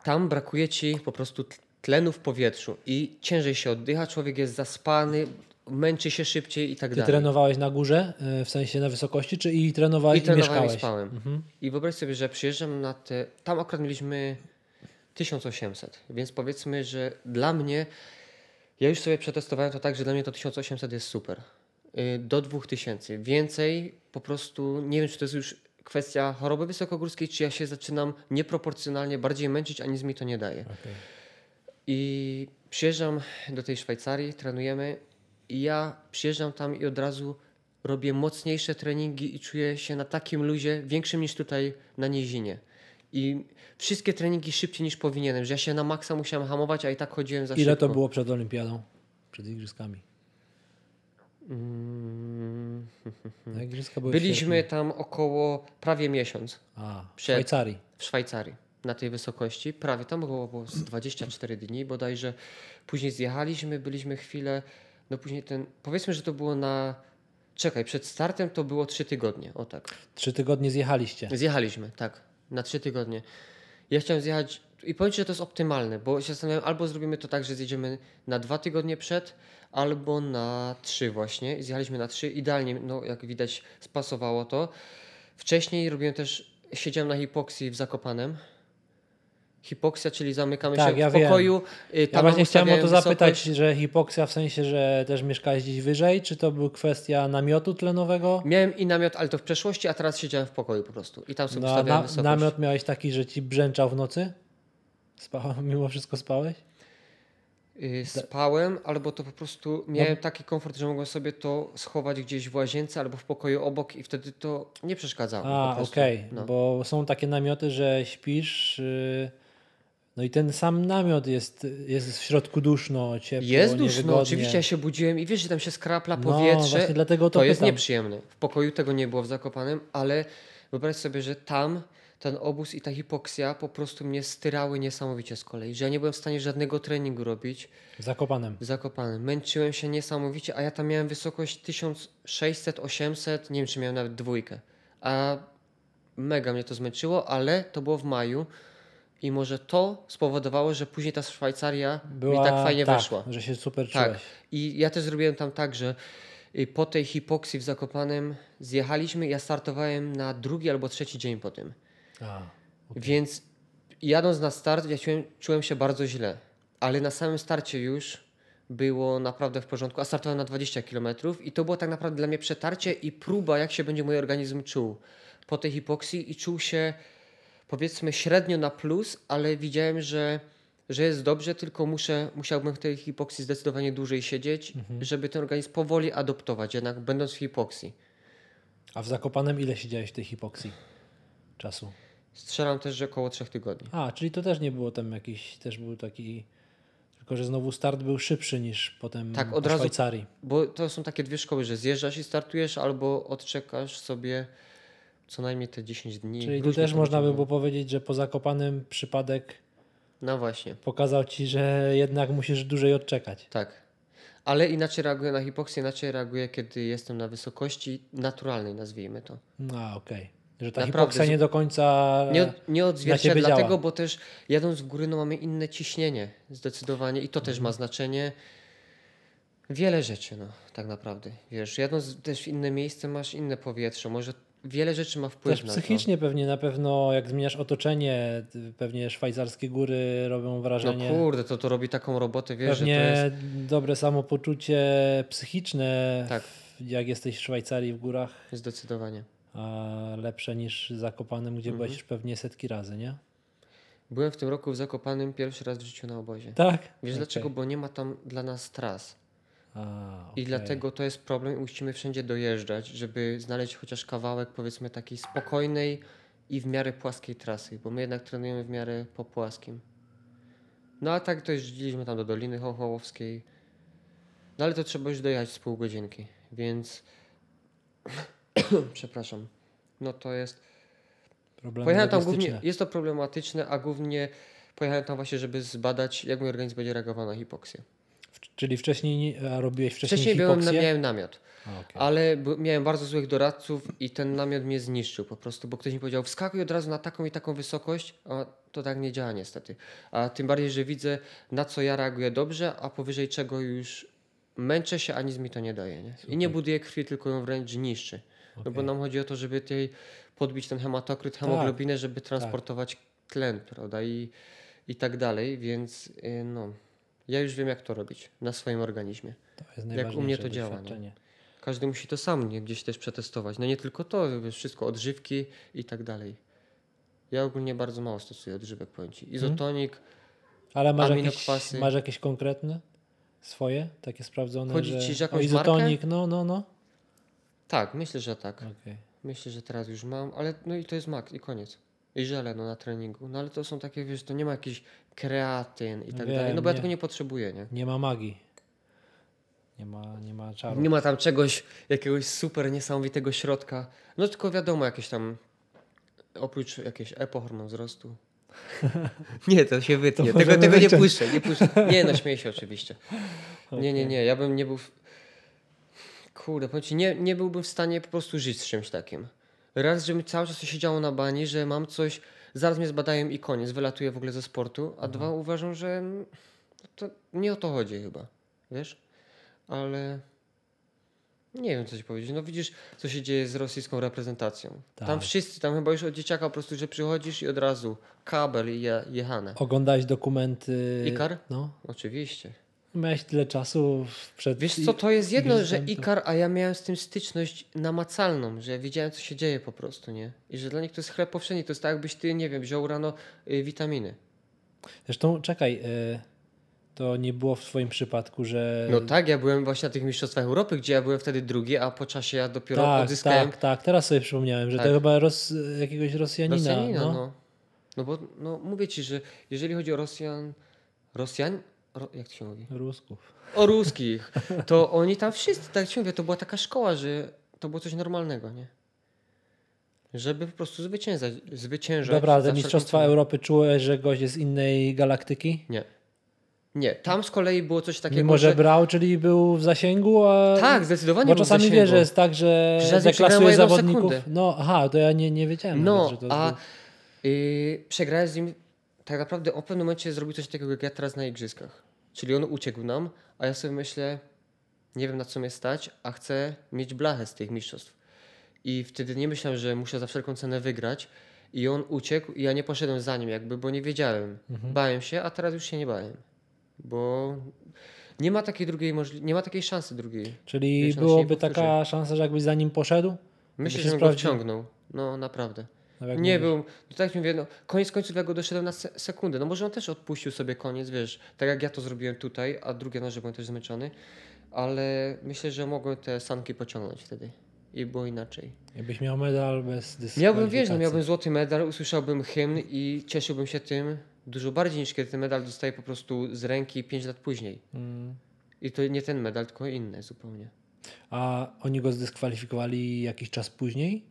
tam brakuje ci po prostu tlenu w powietrzu i ciężej się oddycha, człowiek jest zaspany, męczy się szybciej i tak Ty dalej. trenowałeś na górze, e, w sensie na wysokości, czy i trenowałeś I i, trenowałem i mieszkałeś? spałem. Mhm. I wyobraź sobie, że przyjeżdżam na te. Tam akurat mieliśmy 1800, więc powiedzmy, że dla mnie. Ja już sobie przetestowałem to tak, że dla mnie to 1800 jest super. Y, Do 2000. Więcej po prostu nie wiem, czy to jest już kwestia choroby wysokogórskiej, czy ja się zaczynam nieproporcjonalnie bardziej męczyć, a nic mi to nie daje. Okej. I przyjeżdżam do tej Szwajcarii, trenujemy i ja przyjeżdżam tam i od razu robię mocniejsze treningi i czuję się na takim luzie, większym niż tutaj na nizinie. I wszystkie treningi szybciej niż powinienem, że ja się na maksa musiałem hamować, a i tak chodziłem za Ile szybko. to było przed olimpiadą? Przed igrzyskami? Mm, Na igrzyska były Byliśmy sierpniu. tam około prawie miesiąc A, w Szwajcarii. w Szwajcarii na tej wysokości. Prawie tam było, było z 24 dni bodajże. Później zjechaliśmy, byliśmy chwilę. No później ten. Powiedzmy, że to było na. Czekaj, przed startem to było 3 tygodnie. O tak. Trzy tygodnie zjechaliście. Zjechaliśmy, tak. Na 3 tygodnie. Ja chciałem zjechać. I powiem ci, że to jest optymalne, bo się zastanawiam, albo zrobimy to tak, że zjedziemy na dwa tygodnie przed, albo na trzy właśnie. Zjechaliśmy na trzy. Idealnie, no jak widać, spasowało to. Wcześniej robiłem też siedziałem na hipoksji w Zakopanem. Hipoksja, czyli zamykamy Tak, się ja w wiem. pokoju. y, Ja właśnie chciałem o to ustawiałem zapytać, wysokość. że hipoksja w sensie, że też mieszkałeś gdzieś wyżej, czy to był kwestia namiotu tlenowego? Miałem i namiot, ale to w przeszłości, a teraz siedziałem w pokoju po prostu. I tam sobie No, na, wysokość. namiot miałeś taki, że ci brzęczał w nocy? Spał, mimo wszystko spałeś? Y, Spałem, albo to po prostu miałem No. taki komfort, że mogłem sobie to schować gdzieś w łazience albo w pokoju obok i wtedy to nie przeszkadzało. A, okej, No. bo są takie namioty, że śpisz, yy, no i ten sam namiot jest, jest w środku duszno, ciepło, Jest duszno, niewygodnie. oczywiście ja się budziłem i wiesz, że tam się skrapla No, powietrze. właśnie dlatego to to jest nieprzyjemne. W pokoju tego nie było w Zakopanem, ale wyobraź sobie, że tam ten obóz i ta hipoksja po prostu mnie styrały niesamowicie z kolei, że ja nie byłem w stanie żadnego treningu robić Zakopanem. Zakopanem. Męczyłem się niesamowicie, a ja tam miałem wysokość 1600, 800, nie wiem czy miałem nawet dwójkę. A mega mnie to zmęczyło, ale to było w maju i może to spowodowało, że później ta Szwajcaria Była, mi tak fajnie weszła. że się super Tak. czułeś. I ja też zrobiłem tam tak, że y, po tej hipoksji w Zakopanem zjechaliśmy, ja startowałem na drugi albo trzeci dzień po tym. A, Więc jadąc na start, ja czułem, czułem się bardzo źle. Ale na samym starcie już było naprawdę w porządku, a startowałem na 20 km i to było tak naprawdę dla mnie przetarcie i próba, jak się będzie mój organizm czuł po tej hipoksji i czuł się powiedzmy średnio na plus, ale widziałem, że, że jest dobrze, tylko muszę, musiałbym w tej hipoksji zdecydowanie dłużej siedzieć, żeby ten organizm powoli adoptować, jednak będąc w hipoksji. A w Zakopanem ile siedziałeś w tej hipoksji czasu? Strzelam też, że około 3 tygodni. A, czyli to też nie było tam jakiś, też był taki, tylko że znowu start był szybszy niż potem Tak, od razu- Szwajcarii. Bo to są takie dwie szkoły, że zjeżdżasz i startujesz, albo odczekasz sobie co najmniej te 10 dni. Czyli tu też można by było powiedzieć, że po Zakopanem przypadek No właśnie, pokazał ci, że jednak musisz dłużej odczekać. tak. Ale inaczej reaguję na hipoksję, inaczej reaguję, kiedy jestem na wysokości naturalnej, nazwijmy to. A, okej. Że ta Naprawdę, hipoksja nie do końca... Nie, nie odzwierciedla działa. tego, bo też jadąc w góry no mamy inne ciśnienie zdecydowanie i to też Mhm. ma znaczenie. Wiele rzeczy, no tak naprawdę. Wiesz, jadąc też w inne miejsce masz inne powietrze, może wiele rzeczy ma wpływ Też na to. psychicznie pewnie, na pewno jak zmieniasz otoczenie, pewnie szwajcarskie góry robią No wrażenie. kurde, to to robi taką robotę, wiesz, że to pewnie jest... dobre samopoczucie psychiczne, Tak. jak jesteś w Szwajcarii w górach, Zdecydowanie. a lepsze niż Zakopanem, gdzie Mhm. byłeś już pewnie setki razy, nie? Byłem w tym roku w Zakopanym pierwszy raz w życiu na obozie. Tak? Wiesz Okej. dlaczego? Bo nie ma tam dla nas tras. A, I okej. dlatego to jest problem i musimy wszędzie dojeżdżać, żeby znaleźć chociaż kawałek powiedzmy takiej spokojnej i w miarę płaskiej trasy, bo my jednak trenujemy w miarę po płaskim. No a tak to jeździliśmy tam do Doliny Hochołowskiej. No ale to trzeba już dojechać z pół godzinki, więc przepraszam. No to jest Pojechałem tam głównie, jest to problematyczne, a głównie pojechałem tam właśnie, żeby zbadać, jak mój organizm będzie reagował na hipoksję. Czyli wcześniej, nie- a robiłeś wcześniej, Wcześniej byłem, miałem namiot, A, okej. ale miałem bardzo złych doradców i ten namiot mnie zniszczył po prostu, bo ktoś mi powiedział, wskakuj od razu na taką i taką wysokość, a to tak nie działa niestety. A tym bardziej, że widzę, na co ja reaguję dobrze, a powyżej czego już męczę się, a nic mi to nie daje. Nie? I nie buduję krwi, tylko ją wręcz niszczy. No bo nam chodzi o to, żeby tej podbić ten hematokryt, Tak. hemoglobinę, żeby transportować tlen, prawda? I, I tak dalej, więc y, no, ja już wiem, jak to robić na swoim organizmie. To jest jak u mnie to działa, doświadczenie. Każdy musi to sam gdzieś też przetestować. No nie tylko to, wiesz, wszystko, odżywki i tak dalej. Ja ogólnie bardzo mało stosuję odżywek, powiem ci. Izotonik, Ale masz jakieś, masz jakieś konkretne swoje, takie sprawdzone, Chodzi ci, że o, jakąś izotonik, no, no, no. tak, myślę, że tak. Okej. Myślę, że teraz już mam, ale no i to jest mak i koniec. I żele no, na treningu. No ale to są takie, wiesz, to nie ma jakiś kreatyn i tak Wiem, dalej. No bo ja nie. tego nie potrzebuję, nie? Nie ma magii. Nie ma, nie ma czaru. Nie ma tam czegoś, jakiegoś super niesamowitego środka. No tylko wiadomo, jakieś tam, oprócz jakiegoś EPO, hormon wzrostu. nie, to się wytnie. To tego tego nie puszczę, nie puszczę. Nie, no śmieję się oczywiście. Nie, nie, nie, ja bym nie był... W... Kurde, powiem ci, nie, nie byłbym w stanie po prostu żyć z czymś takim. Raz, że mi cały czas to się działo na bani, że mam coś, zaraz mnie zbadają i koniec, wylatuję w ogóle ze sportu, a dwa, uważam, że to nie o to chodzi chyba, wiesz? Ale Nie wiem, co ci powiedzieć. No widzisz, co się dzieje z rosyjską reprezentacją. Tak. Tam wszyscy, tam chyba już od dzieciaka po prostu, że przychodzisz i od razu kabel i je, jechane. Oglądałeś dokumenty. Ikar? No. Oczywiście. Miałeś tyle czasu przed. Wiesz co, to jest jedno, że Ikar, a ja miałem z tym styczność namacalną, że wiedziałem, co się dzieje po prostu, nie? I że dla nich to jest chleb powszedni. To jest tak, jakbyś ty, nie wiem, wziął rano y, witaminy. Zresztą czekaj, y, to nie było w Twoim przypadku, że. No tak, ja byłem właśnie na tych Mistrzostwach Europy, gdzie ja byłem wtedy drugi, a po czasie ja dopiero tak, odzyskałem tak, tak. Teraz sobie przypomniałem, że Tak. to chyba Ros, jakiegoś Rosjanina. Rosjanina, no. no. no. bo no, mówię ci, że jeżeli chodzi o Rosjan... Rosjan? Jak to się mówi? Rusków. O ruskich. To oni tam wszyscy, tak jak ci mówię, to była taka szkoła, że to było coś normalnego, nie? Żeby po prostu zwyciężać. zwyciężać Dobra, za Mistrzostwa cenę. Europy czułeś, że gość jest z innej galaktyki? Nie. Nie, tam z kolei było coś takiego, Mimo, że że... brał, czyli był w zasięgu, a... Tak, zdecydowanie Bo był w czasami zasięgu. wiesz, że jest tak, że deklasuje zawodników. sekundę. No, aha, to ja nie, nie wiedziałem No, nawet, że to a był- yy, przegrałem z nim, tak naprawdę on w pewnym momencie zrobił coś takiego jak ja teraz na igrzyskach. Czyli on uciekł nam, a ja sobie myślę, nie wiem na co mnie stać, a chcę mieć blachę z tych mistrzostw. I wtedy nie myślałem, że muszę za wszelką cenę wygrać. I on uciekł i ja nie poszedłem za nim jakby, bo nie wiedziałem. Mhm. Bałem się, a teraz już się nie bałem. Bo nie ma takiej drugiej możli- nie ma takiej szansy drugiej. Czyli wiesz, byłoby taka szansa, że jakbyś za nim poszedł? Myślę, że bym go wciągnął. No naprawdę. Nie mówisz. był, no tak mówię, no, koniec końców ja go doszedłem na se sekundę. No może on też odpuścił sobie koniec, wiesz, tak jak ja to zrobiłem tutaj, a drugie noże byłem też zmęczony, ale myślę, że mogłem te sanki pociągnąć wtedy i było inaczej. Jakbyś miał medal bez dyskwalifikacji. Miałbym, wiesz, no, miałbym złoty medal, usłyszałbym hymn i cieszyłbym się tym dużo bardziej niż kiedy ten medal dostaję po prostu z ręki 5 lat później. Mm. I to nie ten medal, tylko inny zupełnie. A oni go zdyskwalifikowali jakiś czas później?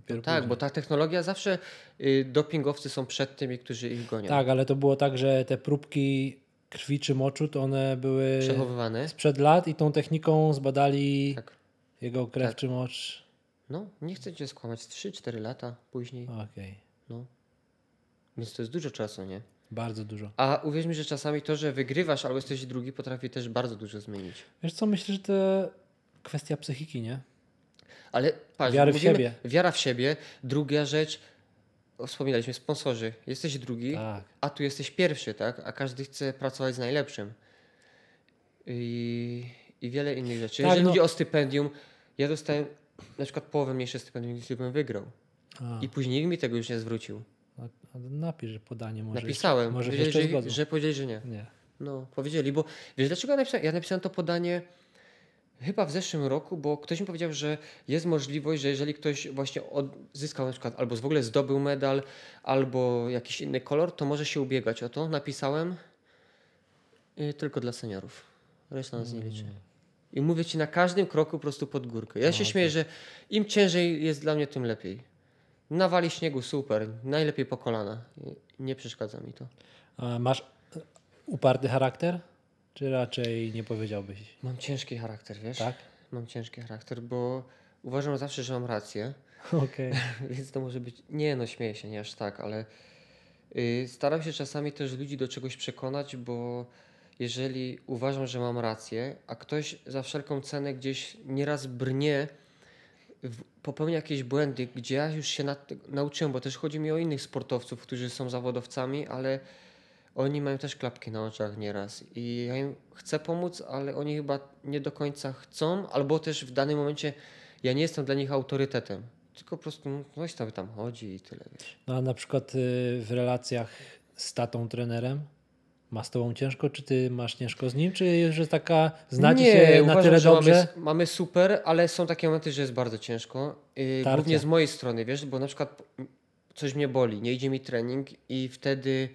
Dopiero Tak, później. bo ta technologia zawsze, y, dopingowcy są przed tymi, którzy ich gonią. Tak, ale to było tak, że te próbki krwi czy moczu, to one były Przechowywane. sprzed lat i tą techniką zbadali Tak. jego krew Tak. czy mocz. No, nie chcę cię skłamać, 3-4 lata później. Okej, No. Więc to jest dużo czasu, nie? bardzo dużo. A uwierz mi, że czasami to, że wygrywasz albo jesteś drugi, potrafi też bardzo dużo zmienić. Wiesz co, myślę, że to kwestia psychiki, nie? Ale patrz, Wiary w mówimy, siebie. Wiara w siebie. Druga rzecz, wspominaliśmy, sponsorzy. Jesteś drugi, Tak. a tu jesteś pierwszy, tak? A każdy chce pracować z najlepszym. I, i wiele innych rzeczy. Tak, Jeżeli no. chodzi o stypendium, ja dostałem na przykład połowę mniejsze stypendium, niż gdybym wygrał. A, I później nikt mi tego już nie zwrócił. napisz, że podanie może Napisałem, może powiedzieli, że, że powiedzieli, że nie. Nie. No, powiedzieli, bo wiesz dlaczego ja napisałem? Ja napisałem to podanie chyba w zeszłym roku, bo ktoś mi powiedział, że jest możliwość, że jeżeli ktoś właśnie odzyskał na przykład albo w ogóle zdobył medal, albo jakiś inny kolor, to może się ubiegać o to. Napisałem tylko dla seniorów. Reszta nas nie liczy. I mówię ci na każdym kroku po prostu pod górkę. Ja się śmieję, że im ciężej jest dla mnie, tym lepiej. Nawali śniegu, super. Najlepiej po kolana. Nie przeszkadza mi to. A masz uparty charakter? Czy raczej nie powiedziałbyś? Mam ciężki charakter, wiesz? Tak? Mam ciężki charakter, bo uważam zawsze, że mam rację, Okej. więc to może być. Nie, no śmieję się, nie aż tak, ale yy, staram się czasami też ludzi do czegoś przekonać, bo jeżeli uważam, że mam rację, a ktoś za wszelką cenę gdzieś nieraz brnie, popełnia jakieś błędy, gdzie ja już się nad, nauczyłem, bo też chodzi mi o innych sportowców, którzy są zawodowcami, ale oni mają też klapki na oczach nieraz i ja im chcę pomóc, ale oni chyba nie do końca chcą, albo też w danym momencie ja nie jestem dla nich autorytetem, tylko po prostu ktoś tam tam chodzi i tyle, wiesz. No a na przykład y, w relacjach z tatą trenerem ma z tobą ciężko, czy ty masz ciężko z nim, czy jest taka, znacie nie, się na uważam, tyle dobrze? Mamy, mamy super, ale są takie momenty, że jest bardzo ciężko. Yy, głównie z mojej strony, wiesz, bo na przykład coś mnie boli, nie idzie mi trening i wtedy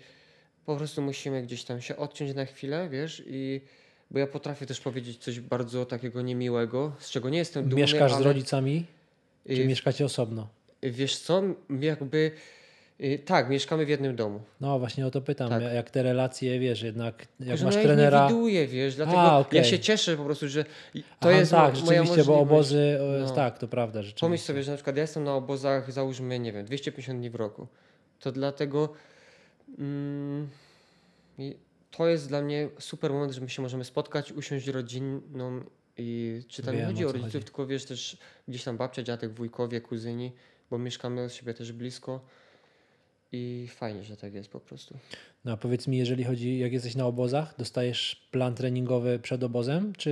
po prostu musimy gdzieś tam się odciąć na chwilę, wiesz, i bo ja potrafię też powiedzieć coś bardzo takiego niemiłego, z czego nie jestem dumny, Mieszkasz ale, z rodzicami, czy yy, mieszkacie osobno? Wiesz co, jakby yy, tak, mieszkamy w jednym domu. No właśnie o to pytam, Tak. jak te relacje, wiesz, jednak jak masz ja ich trenera... nie widuję, wiesz, dlatego A, okej. ja się cieszę po prostu, że to Aha, jest tak, mo- moja rzeczywiście, bo obozy, No. tak, to prawda, rzeczywiście. Pomyśl sobie, że na przykład ja jestem na obozach, załóżmy, nie wiem, 250 dni w roku. To dlatego to jest dla mnie super moment, że my się możemy spotkać, usiąść rodziną I czy tam Wiem, nie chodzi o o rodziców, chodzi. tylko wiesz też gdzieś tam babcia, dziadek, wujkowie, kuzyni, bo mieszkamy od siebie też blisko. I fajnie, że tak jest po prostu. No a powiedz mi, jeżeli chodzi, jak jesteś na obozach, dostajesz plan treningowy przed obozem, czy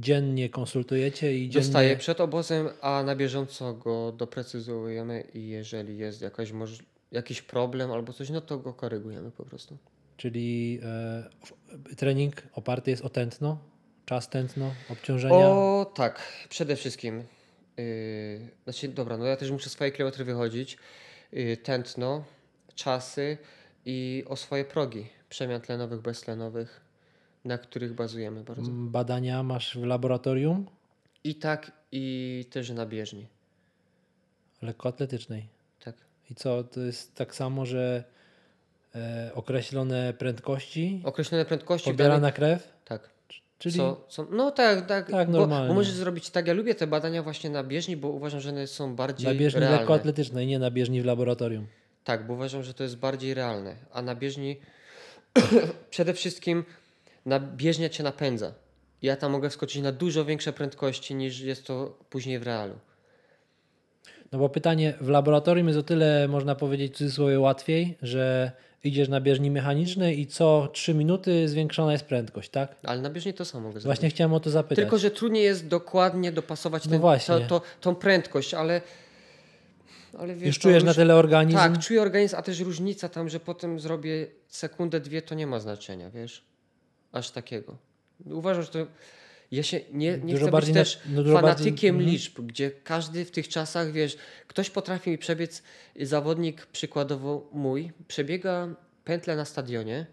dziennie konsultujecie i dziennie... Hmm? Dostaję przed obozem, a na bieżąco go doprecyzujemy i jeżeli jest jakaś moż- jakiś problem albo coś, no to go korygujemy po prostu. Czyli e, trening oparty jest o tętno, czas tętno, obciążenia. O tak, przede wszystkim. Yy, znaczy, dobra, no ja też muszę swoje kilometry wychodzić. Yy, tętno, czasy i o swoje progi przemian tlenowych, beztlenowych, na których bazujemy bardzo. Badania masz w laboratorium I tak, i też na bieżni. lekkoatletycznej. I co, to jest tak samo, że e, określone prędkości, Określone prędkości. pobierana krew, Tak. czyli no tak, tak. Tak, bo, normalnie. bo możesz zrobić tak. Ja lubię te badania właśnie na bieżni, bo uważam, że one są bardziej na bieżni realne. lekkoatletycznej, nie na bieżni w laboratorium. Tak, bo uważam, że to jest bardziej realne. A na bieżni przede wszystkim na bieżnia cię napędza. Ja tam mogę wskoczyć na dużo większe prędkości niż jest to później w realu. No bo pytanie, w laboratorium jest o tyle, można powiedzieć w cudzysłowie, łatwiej, że idziesz na bieżni mechanicznej i co 3 minuty zwiększona jest prędkość, tak? Ale na bieżni to samo mogę zrobić. Właśnie chciałem o to zapytać. Tylko, że trudniej jest dokładnie dopasować No ten, właśnie. to, to, tą prędkość, ale, ale wiesz, Już czujesz na już- tyle organizm? Tak, czuję organizm, a też różnica tam, że potem zrobię sekundę, dwie, to nie ma znaczenia, wiesz? Aż takiego. Uważam, że to... Ja się nie, nie Dużo chcę bardziej być na- też no dużo bardziej- fanatykiem mhm. liczb, gdzie każdy w tych czasach, wiesz, ktoś potrafi mi przebiec, zawodnik przykładowo mój, przebiega pętlę na stadionie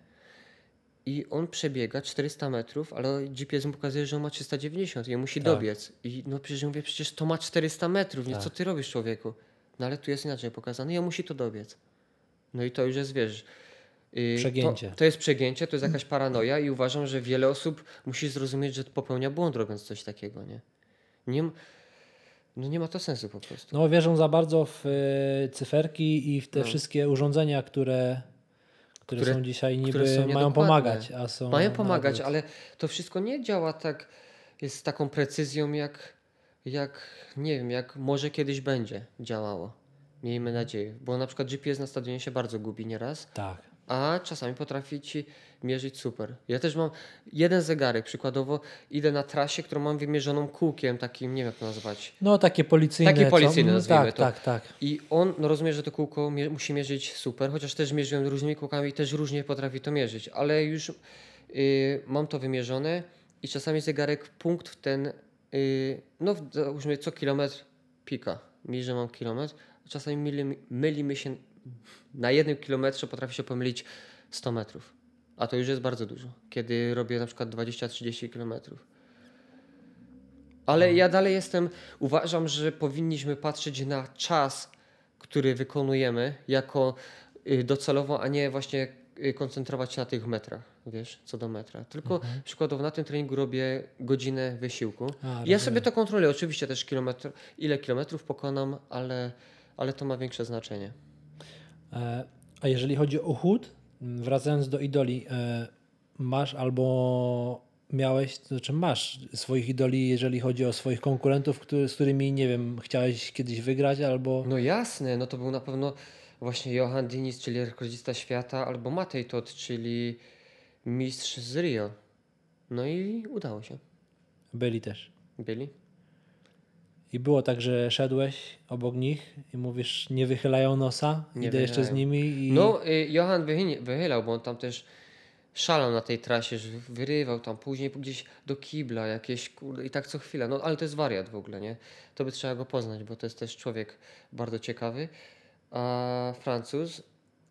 i on przebiega 400 metrów, ale GPS mu pokazuje, że on ma 390 i on musi Tak. dobiec. I no przecież mówię, przecież to ma 400 metrów, nie? Tak. Co ty robisz człowieku? No ale tu jest inaczej pokazane i on musi to dobiec. No i to już jest, wiesz... yy, Przegięcie. To, to jest przegięcie, to jest jakaś paranoja i uważam, że wiele osób musi zrozumieć, że popełnia błąd robiąc coś takiego, nie? Nie, no nie ma to sensu po prostu. No wierzą za bardzo w y, cyferki i w te No. wszystkie urządzenia, które, które, Które- są dzisiaj niby które są mają pomagać, a są Mają pomagać, odwrót. ale to wszystko nie działa tak z taką precyzją, jak, jak nie wiem, jak może kiedyś będzie działało. Miejmy nadzieję. Bo na przykład GPS na stadionie się bardzo gubi nieraz, Tak. A czasami potrafi ci mierzyć super. Ja też mam jeden zegarek, przykładowo idę na trasie, którą mam wymierzoną kółkiem takim, nie wiem jak to nazwać. No takie policyjne. Takie policyjne, mm, nazwijmy tak, to. Tak, tak. I on, no rozumie, że to kółko mie- musi mierzyć super, chociaż też mierzyłem różnymi kółkami i też różnie potrafi to mierzyć, ale już y, mam to wymierzone i czasami zegarek punkt w ten, y, no w- załóżmy co kilometr pika, mi, że mam kilometr, czasami myli, myli mi się, na jednym kilometrze potrafi się pomylić 100 metrów, a to już jest bardzo dużo, kiedy robię na przykład 20-30 kilometrów. Ale ja dalej jestem, uważam, że powinniśmy patrzeć na czas, który wykonujemy jako y, docelowo, a nie właśnie y, koncentrować się na tych metrach, wiesz, co do metra. Tylko przykładowo na tym treningu robię godzinę wysiłku. A, ja rozumiem. sobie to kontroluję, oczywiście też kilometr, ile kilometrów pokonam, ale, ale to ma większe znaczenie. E, A jeżeli chodzi o chód, wracając do idoli, e, masz albo miałeś, to znaczy masz swoich idoli, jeżeli chodzi o swoich konkurentów, który, z którymi, nie wiem, chciałeś kiedyś wygrać, albo No jasne, no to był na pewno właśnie Johan Diniz, czyli rekordzista świata, albo Matej Tot, czyli mistrz z Rio. No i udało się. byli też. Byli? I było tak, że szedłeś obok nich i mówisz, nie wychylają nosa, Nie idę jeszcze z wychylają. nimi i No, y, Johan wychylał, bo on tam też szalał na tej trasie, że wyrywał tam później gdzieś do kibla jakieś, kurde, i tak co chwilę. No, ale to jest wariat w ogóle, nie? To by trzeba go poznać, bo to jest też człowiek bardzo ciekawy. A Francuz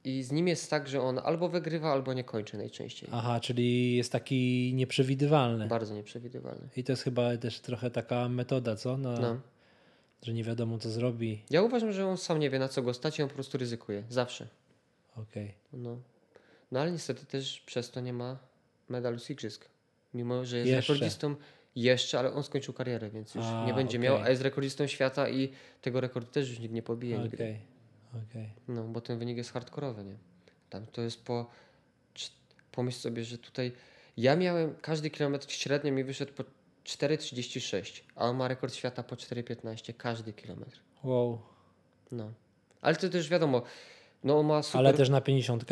i z nim jest tak, że on albo wygrywa, albo nie kończy najczęściej. Aha, czyli jest taki nieprzewidywalny. Bardzo nieprzewidywalny. I to jest chyba też trochę taka metoda, co? Na, No. Że nie wiadomo, co zrobi. Ja uważam, że on sam nie wie na co go stać i on po prostu ryzykuje. Zawsze. Okej. No. no ale niestety też przez to nie ma medalu z igrzysk. Mimo, że jest Jeszcze. rekordzistą jeszcze, ale on skończył karierę, więc już A, nie będzie okej. miał, a jest rekordzistą świata i tego rekordu też już nikt nie pobije Okej. nigdy. Okej. No, bo ten wynik jest hardkorowy, nie? Tam to jest po... Pomyśl sobie, że tutaj ja miałem, każdy kilometr średnio mi wyszedł po 4,36, a on ma rekord świata po 4,15 każdy kilometr. Wow. No. Ale to też wiadomo, no on ma super... Ale też na 50?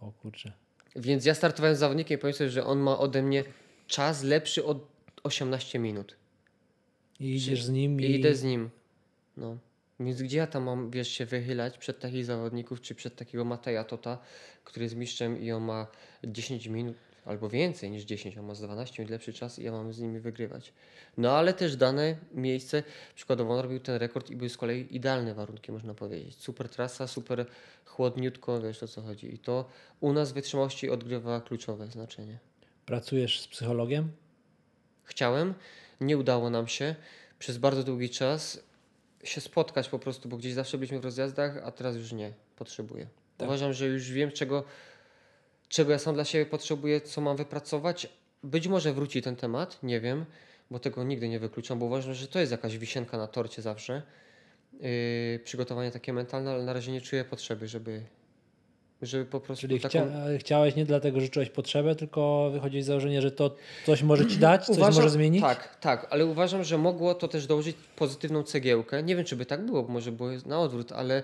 O kurczę. Więc ja startowałem z zawodnikiem i sobie, że on ma ode mnie czas lepszy od 18 minut. I idziesz z nim i... I idę z nim. No. Więc gdzie ja tam mam, wiesz, się wychylać przed takich zawodników, czy przed takiego Mateja Tota, który jest mistrzem i on ma 10 minut, albo więcej niż 10, on ma z 12 minut lepszy czas i ja mam z nimi wygrywać. No ale też dane miejsce, przykładowo on robił ten rekord i były z kolei idealne warunki, można powiedzieć. Super trasa, super chłodniutko, wiesz o co chodzi. I to u nas wytrzymałości odgrywa kluczowe znaczenie. Pracujesz z psychologiem? Chciałem, nie udało nam się przez bardzo długi czas się spotkać po prostu, bo gdzieś zawsze byliśmy w rozjazdach, a teraz już nie, potrzebuję. Tak. Uważam, że już wiem, czego, czego ja sam dla siebie potrzebuję, co mam wypracować. Być może wróci ten temat, nie wiem, bo tego nigdy nie wykluczam, bo uważam, że to jest jakaś wisienka na torcie zawsze. Yy, przygotowanie takie mentalne, ale na razie nie czuję potrzeby, żeby, żeby po prostu Czyli taką... chcia, chciałeś nie dlatego, że czułeś potrzebę, tylko wychodzi z założenia, że to coś może ci dać, coś może zmienić? Tak, tak, ale uważam, że mogło to też dołożyć pozytywną cegiełkę. Nie wiem, czy by tak było, bo może było na odwrót, ale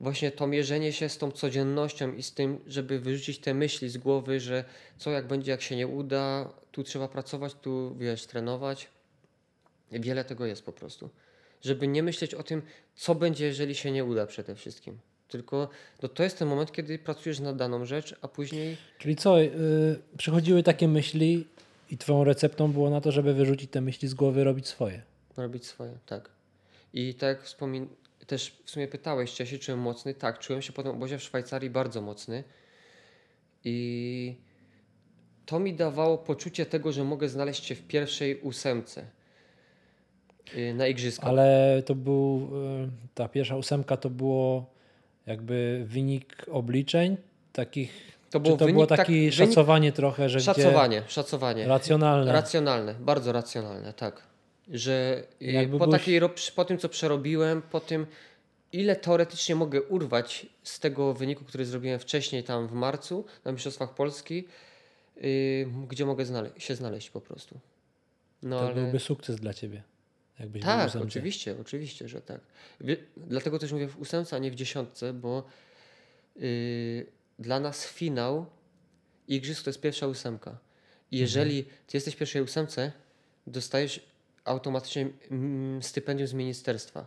właśnie to mierzenie się z tą codziennością i z tym, żeby wyrzucić te myśli z głowy, że co jak będzie, jak się nie uda, tu trzeba pracować, tu wiesz, trenować. Wiele tego jest po prostu. Żeby nie myśleć o tym, co będzie, jeżeli się nie uda przede wszystkim. Tylko no to jest ten moment, kiedy pracujesz na daną rzecz, a później Czyli co, yy, przychodziły takie myśli i twoją receptą było na to, żeby wyrzucić te myśli z głowy, robić swoje. robić swoje, tak. I tak jak wspomin... też w sumie pytałeś, czy ja się czułem mocny. Tak, czułem się po tym obozie w Szwajcarii bardzo mocny. I to mi dawało poczucie tego, że mogę znaleźć się w pierwszej ósemce y, na igrzyskach. Ale to był, yy, ta pierwsza ósemka to było jakby wynik obliczeń takich, To czy był to wynik, było tak- takie wynik- szacowanie trochę, że Szacowanie, szacowanie. racjonalne. Racjonalne, bardzo racjonalne, tak. Że y, Jakby po, takiej, po tym, co przerobiłem, po tym, ile teoretycznie mogę urwać z tego wyniku, który zrobiłem wcześniej tam w marcu na Mistrzostwach Polski, y, gdzie mogę znale- się znaleźć po prostu. No to ale... byłby sukces dla ciebie. Jakbyś był Tak, ósemce. oczywiście, oczywiście, że tak. Dlatego też mówię w ósemce, a nie w dziesiątce, bo yy, dla nas finał igrzysk to jest pierwsza ósemka. I jeżeli ty jesteś w pierwszej ósemce, dostajesz automatycznie stypendium z ministerstwa.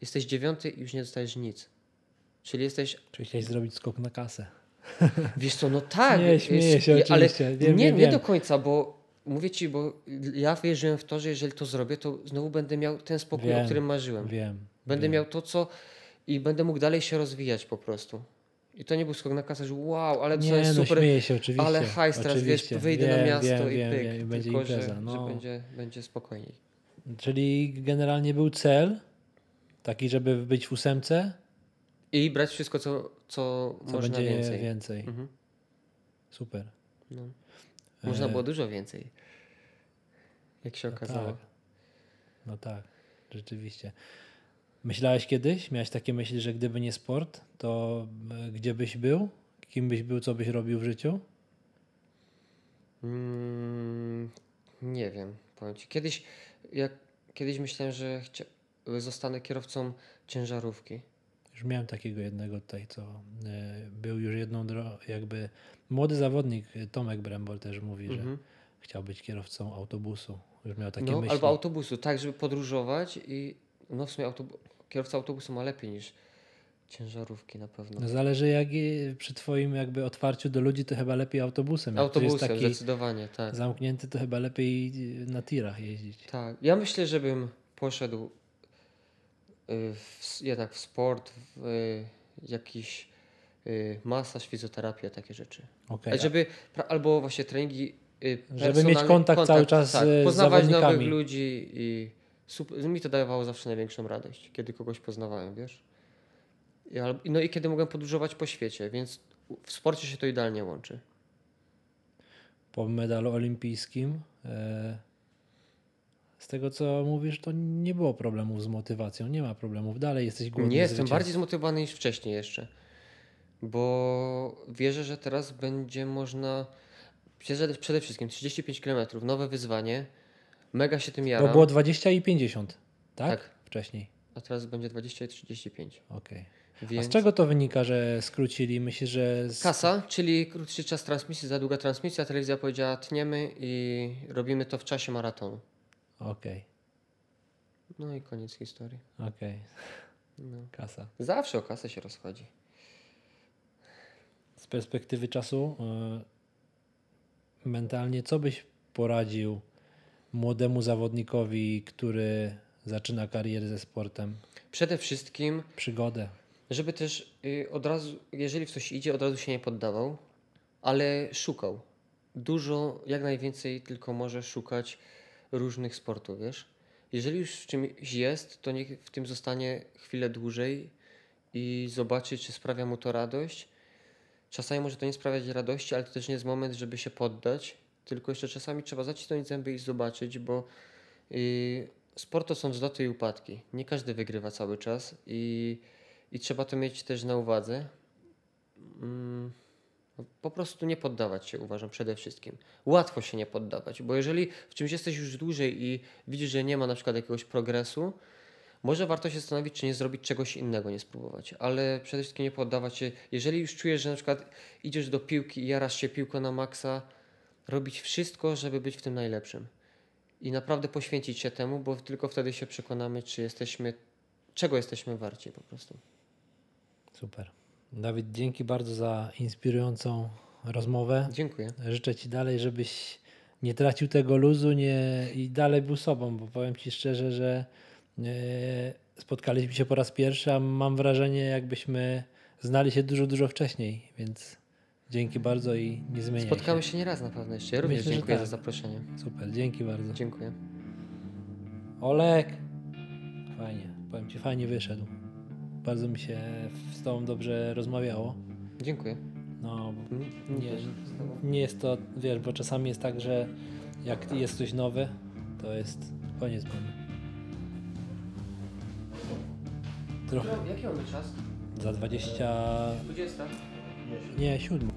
Jesteś dziewiąty i już nie dostajesz nic. Czyli jesteś Czyli chciałeś zrobić skok na kasę. Wiesz co, no tak. Nie, śmieję się ale oczywiście, wiem, nie, wiem, nie wiem. do końca, bo mówię ci, bo ja wierzyłem w to, że jeżeli to zrobię, to znowu będę miał ten spokój, Wiem, o którym marzyłem. Wiem. Będę wiem. miał to, co i będę mógł dalej się rozwijać po prostu. I to nie był skok na kasę, że wow, ale to Nie, jest no super. się oczywiście. ale hajs teraz, wiesz, oczywiście. wyjdę wiem, na miasto wiem, i pyk. wiem, będzie tylko, impreza. że, no. że będzie, będzie spokojniej. Czyli generalnie był cel taki, żeby być w ósemce, I brać wszystko, co, co, co można będzie więcej. więcej. Mhm. Super. No. Można E, było dużo więcej. Jak się No okazało. tak. No tak, rzeczywiście. Myślałeś kiedyś, miałeś takie myśli, że gdyby nie sport, to e, gdzie byś był? Kim byś był, co byś robił w życiu? Mm, nie wiem, powiem ci. Kiedyś, jak, kiedyś myślałem, że zostanę kierowcą ciężarówki. Już miałem takiego jednego tutaj, co e, był już jedną drogą, jakby młody zawodnik, e, Tomek Brembol też mówi, że Mhm. chciał być kierowcą autobusu. Już miał takie No, myśli. albo autobusu, tak, żeby podróżować i no w sumie autobu- kierowca autobusu ma lepiej niż ciężarówki na pewno. No zależy jak przy twoim jakby otwarciu do ludzi, to chyba lepiej autobusem. Jak Autobusem, taki zdecydowanie, tak. zamknięty, to chyba lepiej na tirach jeździć. Tak, ja myślę, żebym poszedł w, s- jednak w sport, w y, jakiś y, masaż, fizjoterapię, takie rzeczy. Ale żeby, albo właśnie treningi y, Żeby mieć personalne- kontakt cały czas, tak, y, z poznawać nowych zawodnikami. ludzi i super, mi to dawało zawsze największą radość, kiedy kogoś poznawałem, wiesz? No i kiedy mogłem podróżować po świecie, więc w sporcie się to idealnie łączy. po medalu olimpijskim. Z tego co mówisz, to nie było problemów z motywacją, nie ma problemów. Dalej jesteś głodny Nie jestem bardziej zmotywowany niż wcześniej jeszcze. Bo wierzę, że teraz będzie można. Przede, przede wszystkim 35 km, nowe wyzwanie. Mega się tym Bo jaram. było 20 i 50, tak? Tak. Wcześniej. A teraz będzie 20 i 35. Okej. A Więc... z czego to wynika, że skrócili? Myślisz, że. Z... Kasa, czyli krótszy czas transmisji, za długa transmisja. Telewizja powiedziała tniemy i robimy to w czasie maratonu. Okej, No i koniec historii. okej. No. Kasa. Zawsze o kasę się rozchodzi. Z perspektywy czasu, y, mentalnie, co byś poradził młodemu zawodnikowi, który zaczyna karierę ze sportem? Przede wszystkim Przygodę. Żeby też y, od razu, jeżeli w coś idzie, od razu się nie poddawał, ale szukał. Dużo, jak najwięcej tylko może szukać różnych sportów, wiesz? Jeżeli już w czymś jest, to niech w tym zostanie chwilę dłużej i zobaczy, czy sprawia mu to radość. Czasami może to nie sprawiać radości, ale to też nie jest moment, żeby się poddać. Tylko jeszcze czasami trzeba zacisnąć zęby i zobaczyć, bo y, sport to są wzloty i upadki. Nie każdy wygrywa cały czas i i trzeba to mieć też na uwadze. Mm, Po prostu nie poddawać się, uważam, przede wszystkim. Łatwo się nie poddawać, bo jeżeli w czymś jesteś już dłużej i widzisz, że nie ma na przykład jakiegoś progresu, może warto się zastanowić, czy nie zrobić czegoś innego, nie spróbować. Ale przede wszystkim nie poddawać się. Jeżeli już czujesz, że na przykład idziesz do piłki i jarasz się piłką na maksa, robić wszystko, żeby być w tym najlepszym. I naprawdę poświęcić się temu, bo tylko wtedy się przekonamy, czy jesteśmy, czego jesteśmy warci po prostu. Super. Dawid, dzięki bardzo za inspirującą rozmowę. Dziękuję. Życzę Ci dalej, żebyś nie tracił tego luzu nie, i dalej był sobą, bo powiem Ci szczerze, że e, spotkaliśmy się po raz pierwszy, a mam wrażenie, jakbyśmy znali się dużo, dużo wcześniej, więc dzięki bardzo i nie zmieniaj Spotkamy się. się nieraz na pewno jeszcze. Ja również Myślę, dziękuję tak. za zaproszenie. Super, dzięki bardzo. Dziękuję. Olek! Fajnie, powiem Ci, fajnie wyszedł. Bardzo mi się z Tobą dobrze rozmawiało. Dziękuję. No, bo Mm, Nie, nie jest to, wiesz, bo czasami jest tak, że jak jest coś nowe, to jest koniec mamy. Trochę Jaki mamy czas? za 20, 20. nie, 7.